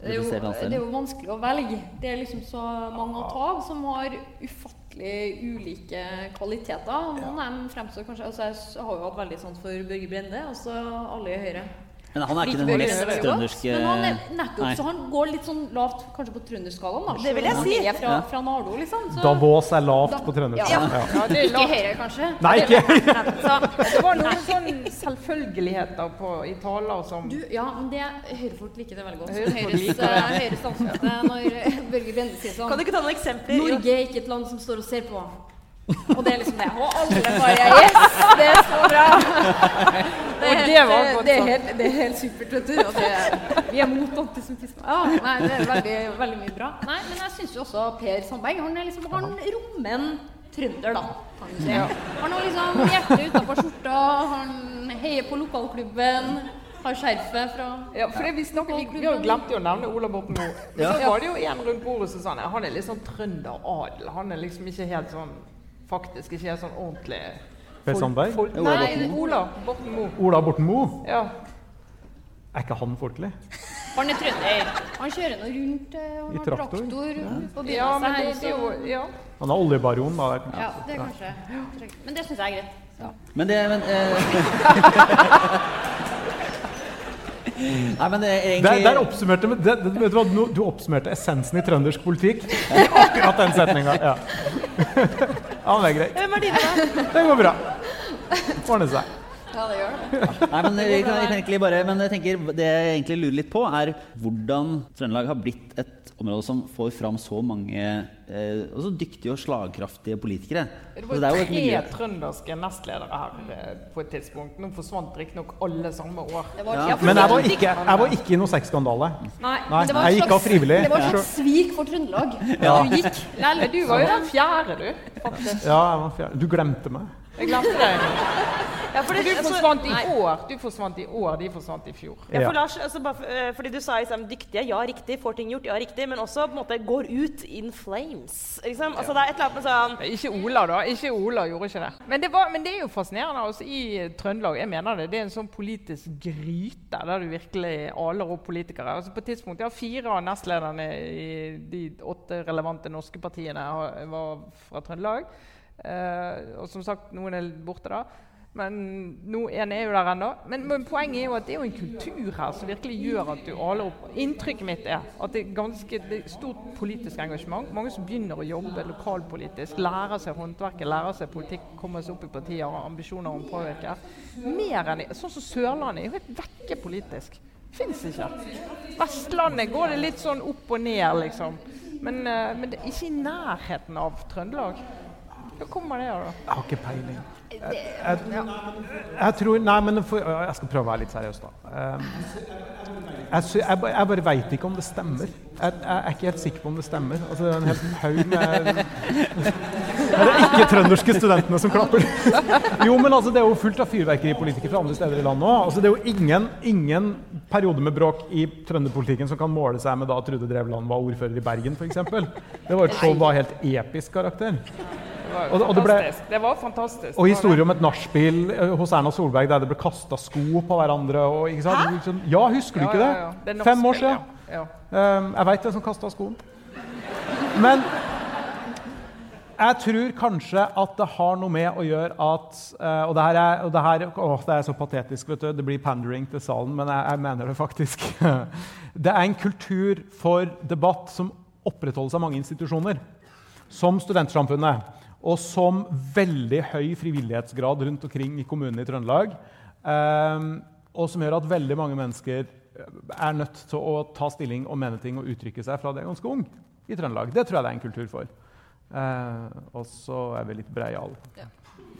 Det er, jo, det er jo vanskelig å velge. Det er liksom så mange å ta av som har ufattelig ulike kvaliteter. Noen av dem fremstår kanskje altså Jeg har jo hatt veldig sans for Børge Brende, altså alle i Høyre. Men han er ikke den mest trønderske Men han er nettopp så han går litt sånn lavt kanskje på trønderskalaen. Det vil jeg si. Er fra, Ja. fra Nardo, liksom. Så Davos er lavt Da- på trønderskalaen. Ja. Ja. Ja, ikke høyere, kanskje. Nei, ikke Så, Det var noen sånn selvfølgeligheter på, i taler som du, ja, men det Høyrefolk liker det veldig godt. Høyres, eh, Høyres er når Børge Brende sier sånn Kan du ikke ta noen eksempler? Norge er ikke et land som står og ser på. Og det er liksom det. Og alle bare Yes! Det er så bra! Det er helt, det er helt, det er helt supert, vet du. Og det, vi er mot antisemittisme. Ja, nei, det er veldig, veldig mye bra. Nei, men jeg syns jo også Per Sandberg Han er liksom Han rommer en trønder, da. Kan du si. Han har liksom hjertet utafor skjorta, han heier på lokalklubben, har skjerfet fra Ja, for det vi snakket, vi, vi har jo glemt å nevne Ola Borten Moe. Men Så var det jo en rundt bordet som sa han er litt sånn trønderadel. Han er liksom ikke helt sånn Faktisk ikke er sånn ordentlig Per Sandberg? folk- Nei, Borten Moe. Ola Borten Moe. Ola Borten Moe, Ja. er ikke han folkelig? Han er trønder. Han kjører nå rundt han I har traktor. traktor på ja, men her. jo så- Ja. Han er oljebaron, da. Ja, det er kanskje Men det syns jeg er greit. Men det men, eh, Nei, men det er Der, egentlig der oppsummerte det, det, vet du, hva, du, du oppsummerte essensen i trøndersk politikk. i Akkurat den setninga. Ja. ja, men det er greit. Det går bra. Ordner seg. Ja, det gjør det. Nei, men jeg kan, jeg bare, men jeg tenker, det jeg egentlig lurer litt på, er hvordan Trøndelag har blitt et område som får fram så mange eh, også dyktige og slagkraftige politikere. Det Altså, var jo jo tre miljø. trønderske nestledere her eh, på et tidspunkt. Nå forsvant riktignok alle samme år. Var, Ja. ja, Men jeg var ikke, jeg var ikke i noe sexskandale. Nei, Nei, det jeg gikk av frivillig. Det var et slags svik for Trøndelag. Ja. Du gikk. Lelle, du var jo den fjerde, du. Faktisk. Ja, jeg var fjerde. Du glemte meg. Jeg glemte deg. Ja, for For det, du forsvant i nei. år. Du forsvant i år, de forsvant i fjor. Ja, for Lars, altså bare, for- eh, fordi Du sa liksom, dyktige, ja riktig, får ting gjort, ja riktig, men også på en måte går ut in flames. Liksom. Altså, det er et eller annet med sånn Ikke Ola, da. Ikke Ola gjorde ikke det. Men det, var, men det er jo fascinerende altså, i Trøndelag. Jeg mener det. Det er en sånn politisk gryte der du virkelig aler opp politikere. Altså, på et tidspunkt, ja, Fire av nestlederne i de åtte relevante norske partiene var fra Trøndelag. Eh, og som sagt, noen er borte da. Men no, en er jo der ennå. Men, men poenget er jo at det er jo en kultur her som virkelig gjør at du aler opp. Inntrykket mitt er at det er ganske det er stort politisk engasjement. Mange som begynner å jobbe lokalpolitisk, lærer seg håndverket, lærer seg politikk, kommer seg opp i partier og ambisjoner om å påvirke. Mer enn Sånn som Sørlandet er jo helt vekke politisk. Fins ikke. Vestlandet går det litt sånn opp og ned, liksom. Men, eh, men det er ikke i nærheten av Trøndelag. Hva kommer det av, da? Jeg har ikke peiling. Jeg, jeg, jeg tror Nei, men for, jeg skal prøve å være litt seriøs, da. Um, jeg, bare veit ikke om det stemmer. Jeg er ikke helt sikker på om det stemmer. Altså, det er en hel haug med Det er ikke trønderske studentene som klapper. Jo, men altså, det er jo fullt av fyrverkeripolitikere fra andre steder i landet òg. Altså, det er jo ingen, ingen periode med bråk i trønderpolitikken som kan måle seg med da Trude Drevland var ordfører i Bergen, f.eks. Det var et show av helt episk karakter. Var, Og og det ble- det var fantastisk. Og historier historie om et nachspiel eh, hos Erna Solberg der det ble kasta sko på hverandre. Og? Liksom- Ja, husker du ikke det? Det Fem år siden. Ja. Um, jeg veit hvem som kasta skoen. Men jeg tror kanskje at det har noe med å gjøre at eh, Og det er, og det her, å, det er så patetisk, vet du. Det blir pandering til salen, men jeg, jeg mener det faktisk. Det er en kultur for debatt som opprettholdes av mange institusjoner, som Studentsamfunnet. Og som veldig høy frivillighetsgrad rundt omkring i kommunene i Trøndelag. Eh, og som gjør at veldig mange mennesker er nødt til å ta stilling og mene ting og uttrykke seg fra de er ganske ung i Trøndelag. Det tror jeg det er en kultur for. Eh, og så er vi litt breiale. Ja.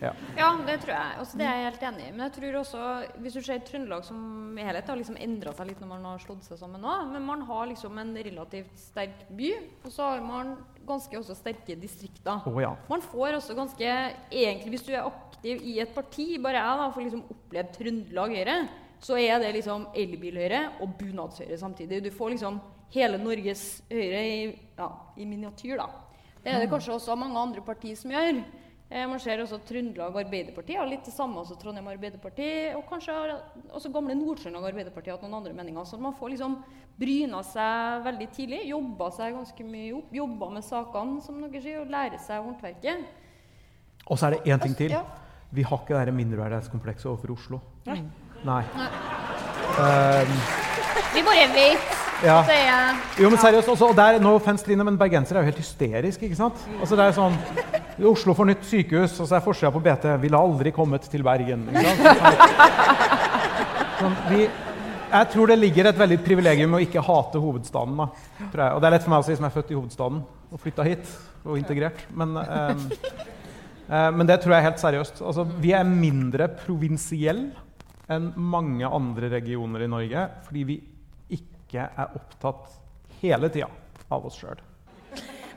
Ja. Ja, det tror jeg. Altså, det er jeg helt enig i. Men jeg tror også, hvis du ser Trøndelag som helhet, har liksom endra seg litt når man har slått seg sammen nå. Men man har liksom en relativt sterk by, og så har man ganske også sterke distrikter. Oh, ja. Man får også ganske Egentlig, hvis du er aktiv i et parti, bare jeg da får liksom opplevd Trøndelag Høyre, så er det liksom elbilhøyre og bunadshøyre samtidig. Du får liksom hele Norges Høyre i, ja, i miniatyr, da. Det er det kanskje også mange andre partier som gjør. Eh, man ser også Trøndelag Arbeiderparti har litt det samme som Trondheim Arbeiderparti. Og kanskje har også gamle Nord-Trøndelag Arbeiderparti hatt noen andre meninger. Så man får liksom bryna seg veldig tidlig, jobba seg ganske mye opp, jobba med sakene, som dere sier, og lære seg håndverket. Og så er det én ting til. Ja. Vi har ikke det mindreverdighetskomplekset overfor Oslo. Nei. Nei. Um, Vi bare vet ja. at det er Jo, men seriøst, også, og der, no offense, Trine, men Bergensere er jo helt hysteriske, ikke sant? Altså, det er sånn, Oslo får nytt sykehus, og så er forsida på BT 'Ville aldri kommet til Bergen'. Sånn, vi, jeg tror det ligger et veldig privilegium å ikke hate hovedstaden. da. Og det er lett for meg å si som er født i hovedstaden og flytta hit og integrert. Men, ehm, eh, men det tror jeg helt seriøst. Altså, vi er mindre provinsielle enn mange andre regioner i Norge fordi vi ikke er opptatt hele tida av oss sjøl.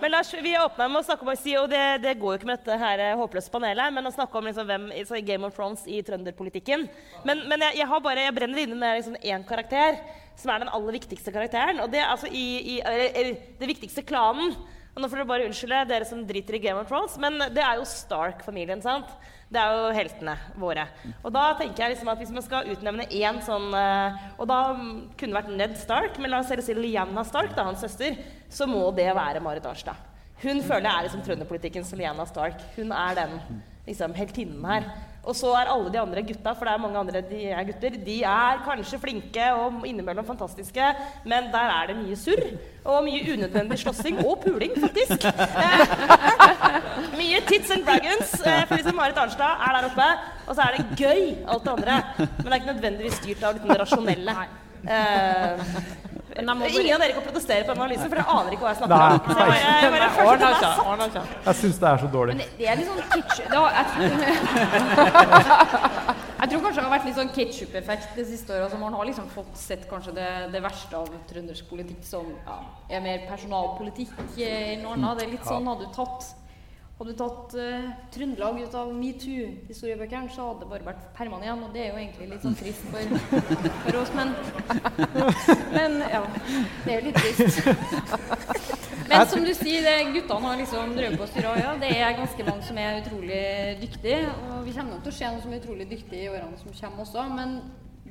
Men Lars, vi åpna med å snakke om si, og det, det går jo ikke med dette her eh, håpløse panelet, men å snakke om liksom hvem i Game of Thrones i trønderpolitikken. Men, men jeg, jeg, har bare, jeg brenner inne med liksom én karakter, som er den aller viktigste karakteren. Og det altså i, i eller, det viktigste klanen. Og nå får dere bare unnskylde dere som driter i Game of Thrones, men det er jo Stark-familien. sant? Det er jo heltene våre. Og da tenker jeg liksom at hvis man skal utnevne én sånn eh, Og da kunne det vært Ned Stark, men la oss si Lianna Stark, da, hans søster, så må det være Marit Arnstad. Hun føler jeg er liksom trønderpolitikkens Lianna Stark. Hun er den liksom, heltinnen her. Og så er alle de andre gutta, for det er mange andre de er gutter, de er kanskje flinke og innimellom fantastiske, men der er det mye surr. Og mye unødvendig slåssing. Og puling, faktisk. Eh, mye tits and dragons. Eh, for liksom Marit Arnstad er der oppe. Og så er det gøy, alt det andre. Men det er ikke nødvendigvis styrt av det rasjonelle. Eh, Ingen av dere kan protestere på analysen, for dere aner ikke hva jeg snakker om. Så jeg jeg bare følte det var ordna. Jeg syns det er så dårlig. Men det, det er litt sånn ketchup Da, jeg, jeg tror kanskje det har vært litt sånn ketsjup-effekt det siste året. Altså man har liksom fått sett kanskje det, det verste av trøndersk politikk som ja, er mer personalpolitikk eh, enn noe annet. Det er litt sånn hadde du tatt hadde du tatt uh, Trøndelag ut av metoo-historiebøkene, så hadde det bare vært Perman igjen. Og det er jo egentlig litt sånn trist for, for oss, men Men ja. Det er jo litt trist. Men som du sier, det, guttene har liksom drevet på å styre ja, Det er ganske mange som er utrolig dyktige. Og vi kommer nok til å se noen som er utrolig dyktige i årene som kommer også. Men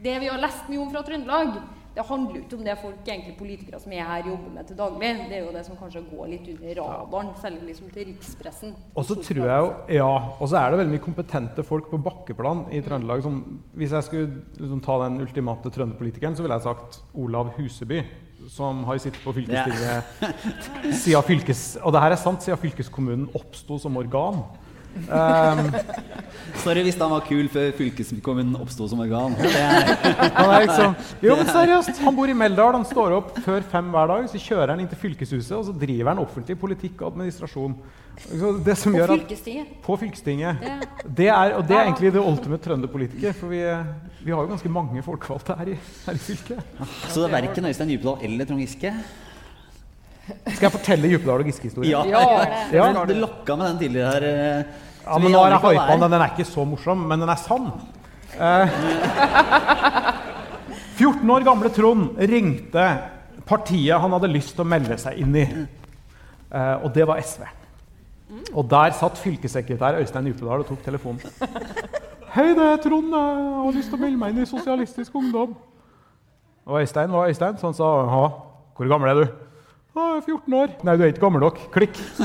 det vi har lest mye om fra Trøndelag, det handler jo ikke om det folk, egentlig politikere som er her, jobber med til daglig. Det er jo det som kanskje går litt under radaren, særlig liksom til rikspressen. Og så tror jeg jo, ja, og så er det veldig mye kompetente folk på bakkeplan i Trøndelag. Som, hvis jeg skulle liksom, ta den ultimate trønderpolitikeren, så ville jeg sagt Olav Huseby. Som har sittet på fylkestinget siden fylkes... Og det her er sant, siden fylkeskommunen oppsto som organ. Um, Sorry hvis han var kul før fylkeskommunen oppsto som organ. Han er liksom, jo, men seriøst, han bor i Meldal, han står opp før fem hver dag. Så kjører han inn til fylkeshuset, og så driver han offentlig politikk og administrasjon. Det som På gjør at, fylkestinget. på fylkestinget. Det er, og det er egentlig det ultimate trønderpolitiker. For vi, vi har jo ganske mange folkevalgte her i, her i fylket. så det er verken Øystein Djupedal eller Trond Giske? Skal jeg fortelle Djupedal og Giske-historien? Ja. Ja. Men Du lokka med den tidligere her. eh, Ja, men nå har jeg hypa den. Den er ikke så morsom, men den er sann. Eh, 14 år gamle Trond ringte partiet han hadde lyst til å melde seg inn i. Eh, og det var SV. Og der satt fylkessekretær Øystein Djupedal og tok telefonen. Hei, det er Trond. Jeg har lyst til å melde meg inn i Sosialistisk Ungdom. Og Øystein var Øystein, så han sa ja, hvor gammel er du? «Ja, jeg er 14 år. Nei, du er ikke gammel nok. Klikk. Så.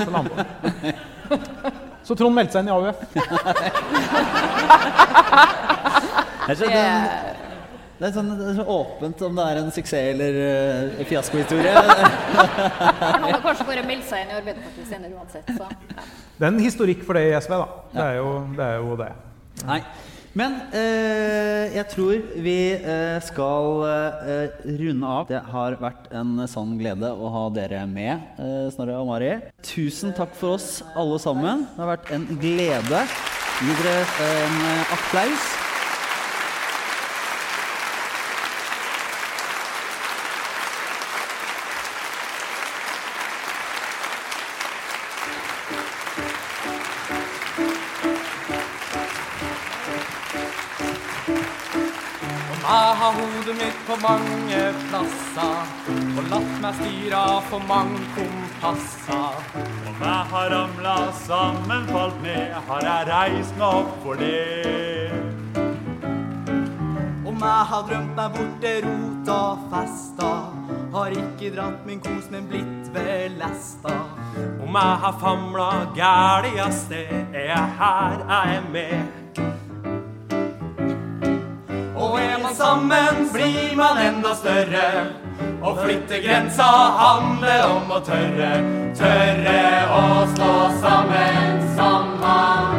Så Trond meldte seg inn i AUF. det, er, Det er, sånn, det er så åpent om det er en suksess eller uh, fiaskohistorie. Han hadde kanskje bare meldt seg inn i Arbeiderpartiet senere uansett. Så, ja. Det er en historikk for det i SV, da. Det er jo det. Er jo det. Nei. Men eh, jeg tror vi eh, skal eh, runde av. Det har vært en sann glede å ha dere med, eh, Snorre og Mari. Tusen takk for oss alle sammen. Det har vært en glede. Gi dere en eh, applaus. Jeg har hodet mitt på mange plasser og latt meg styre for mange kompasser. Om jeg har ramla sammen, falt ned, har jeg reist meg opp for det. Om jeg har drømt meg bort til rota festa, har ikke dratt min kos, men blitt ved lesta. Om jeg har famla gæli av sted, er jeg her jeg er med. Sammen, blir man enda større. Å flytte grensa handler om å tørre, tørre å stå sammen som man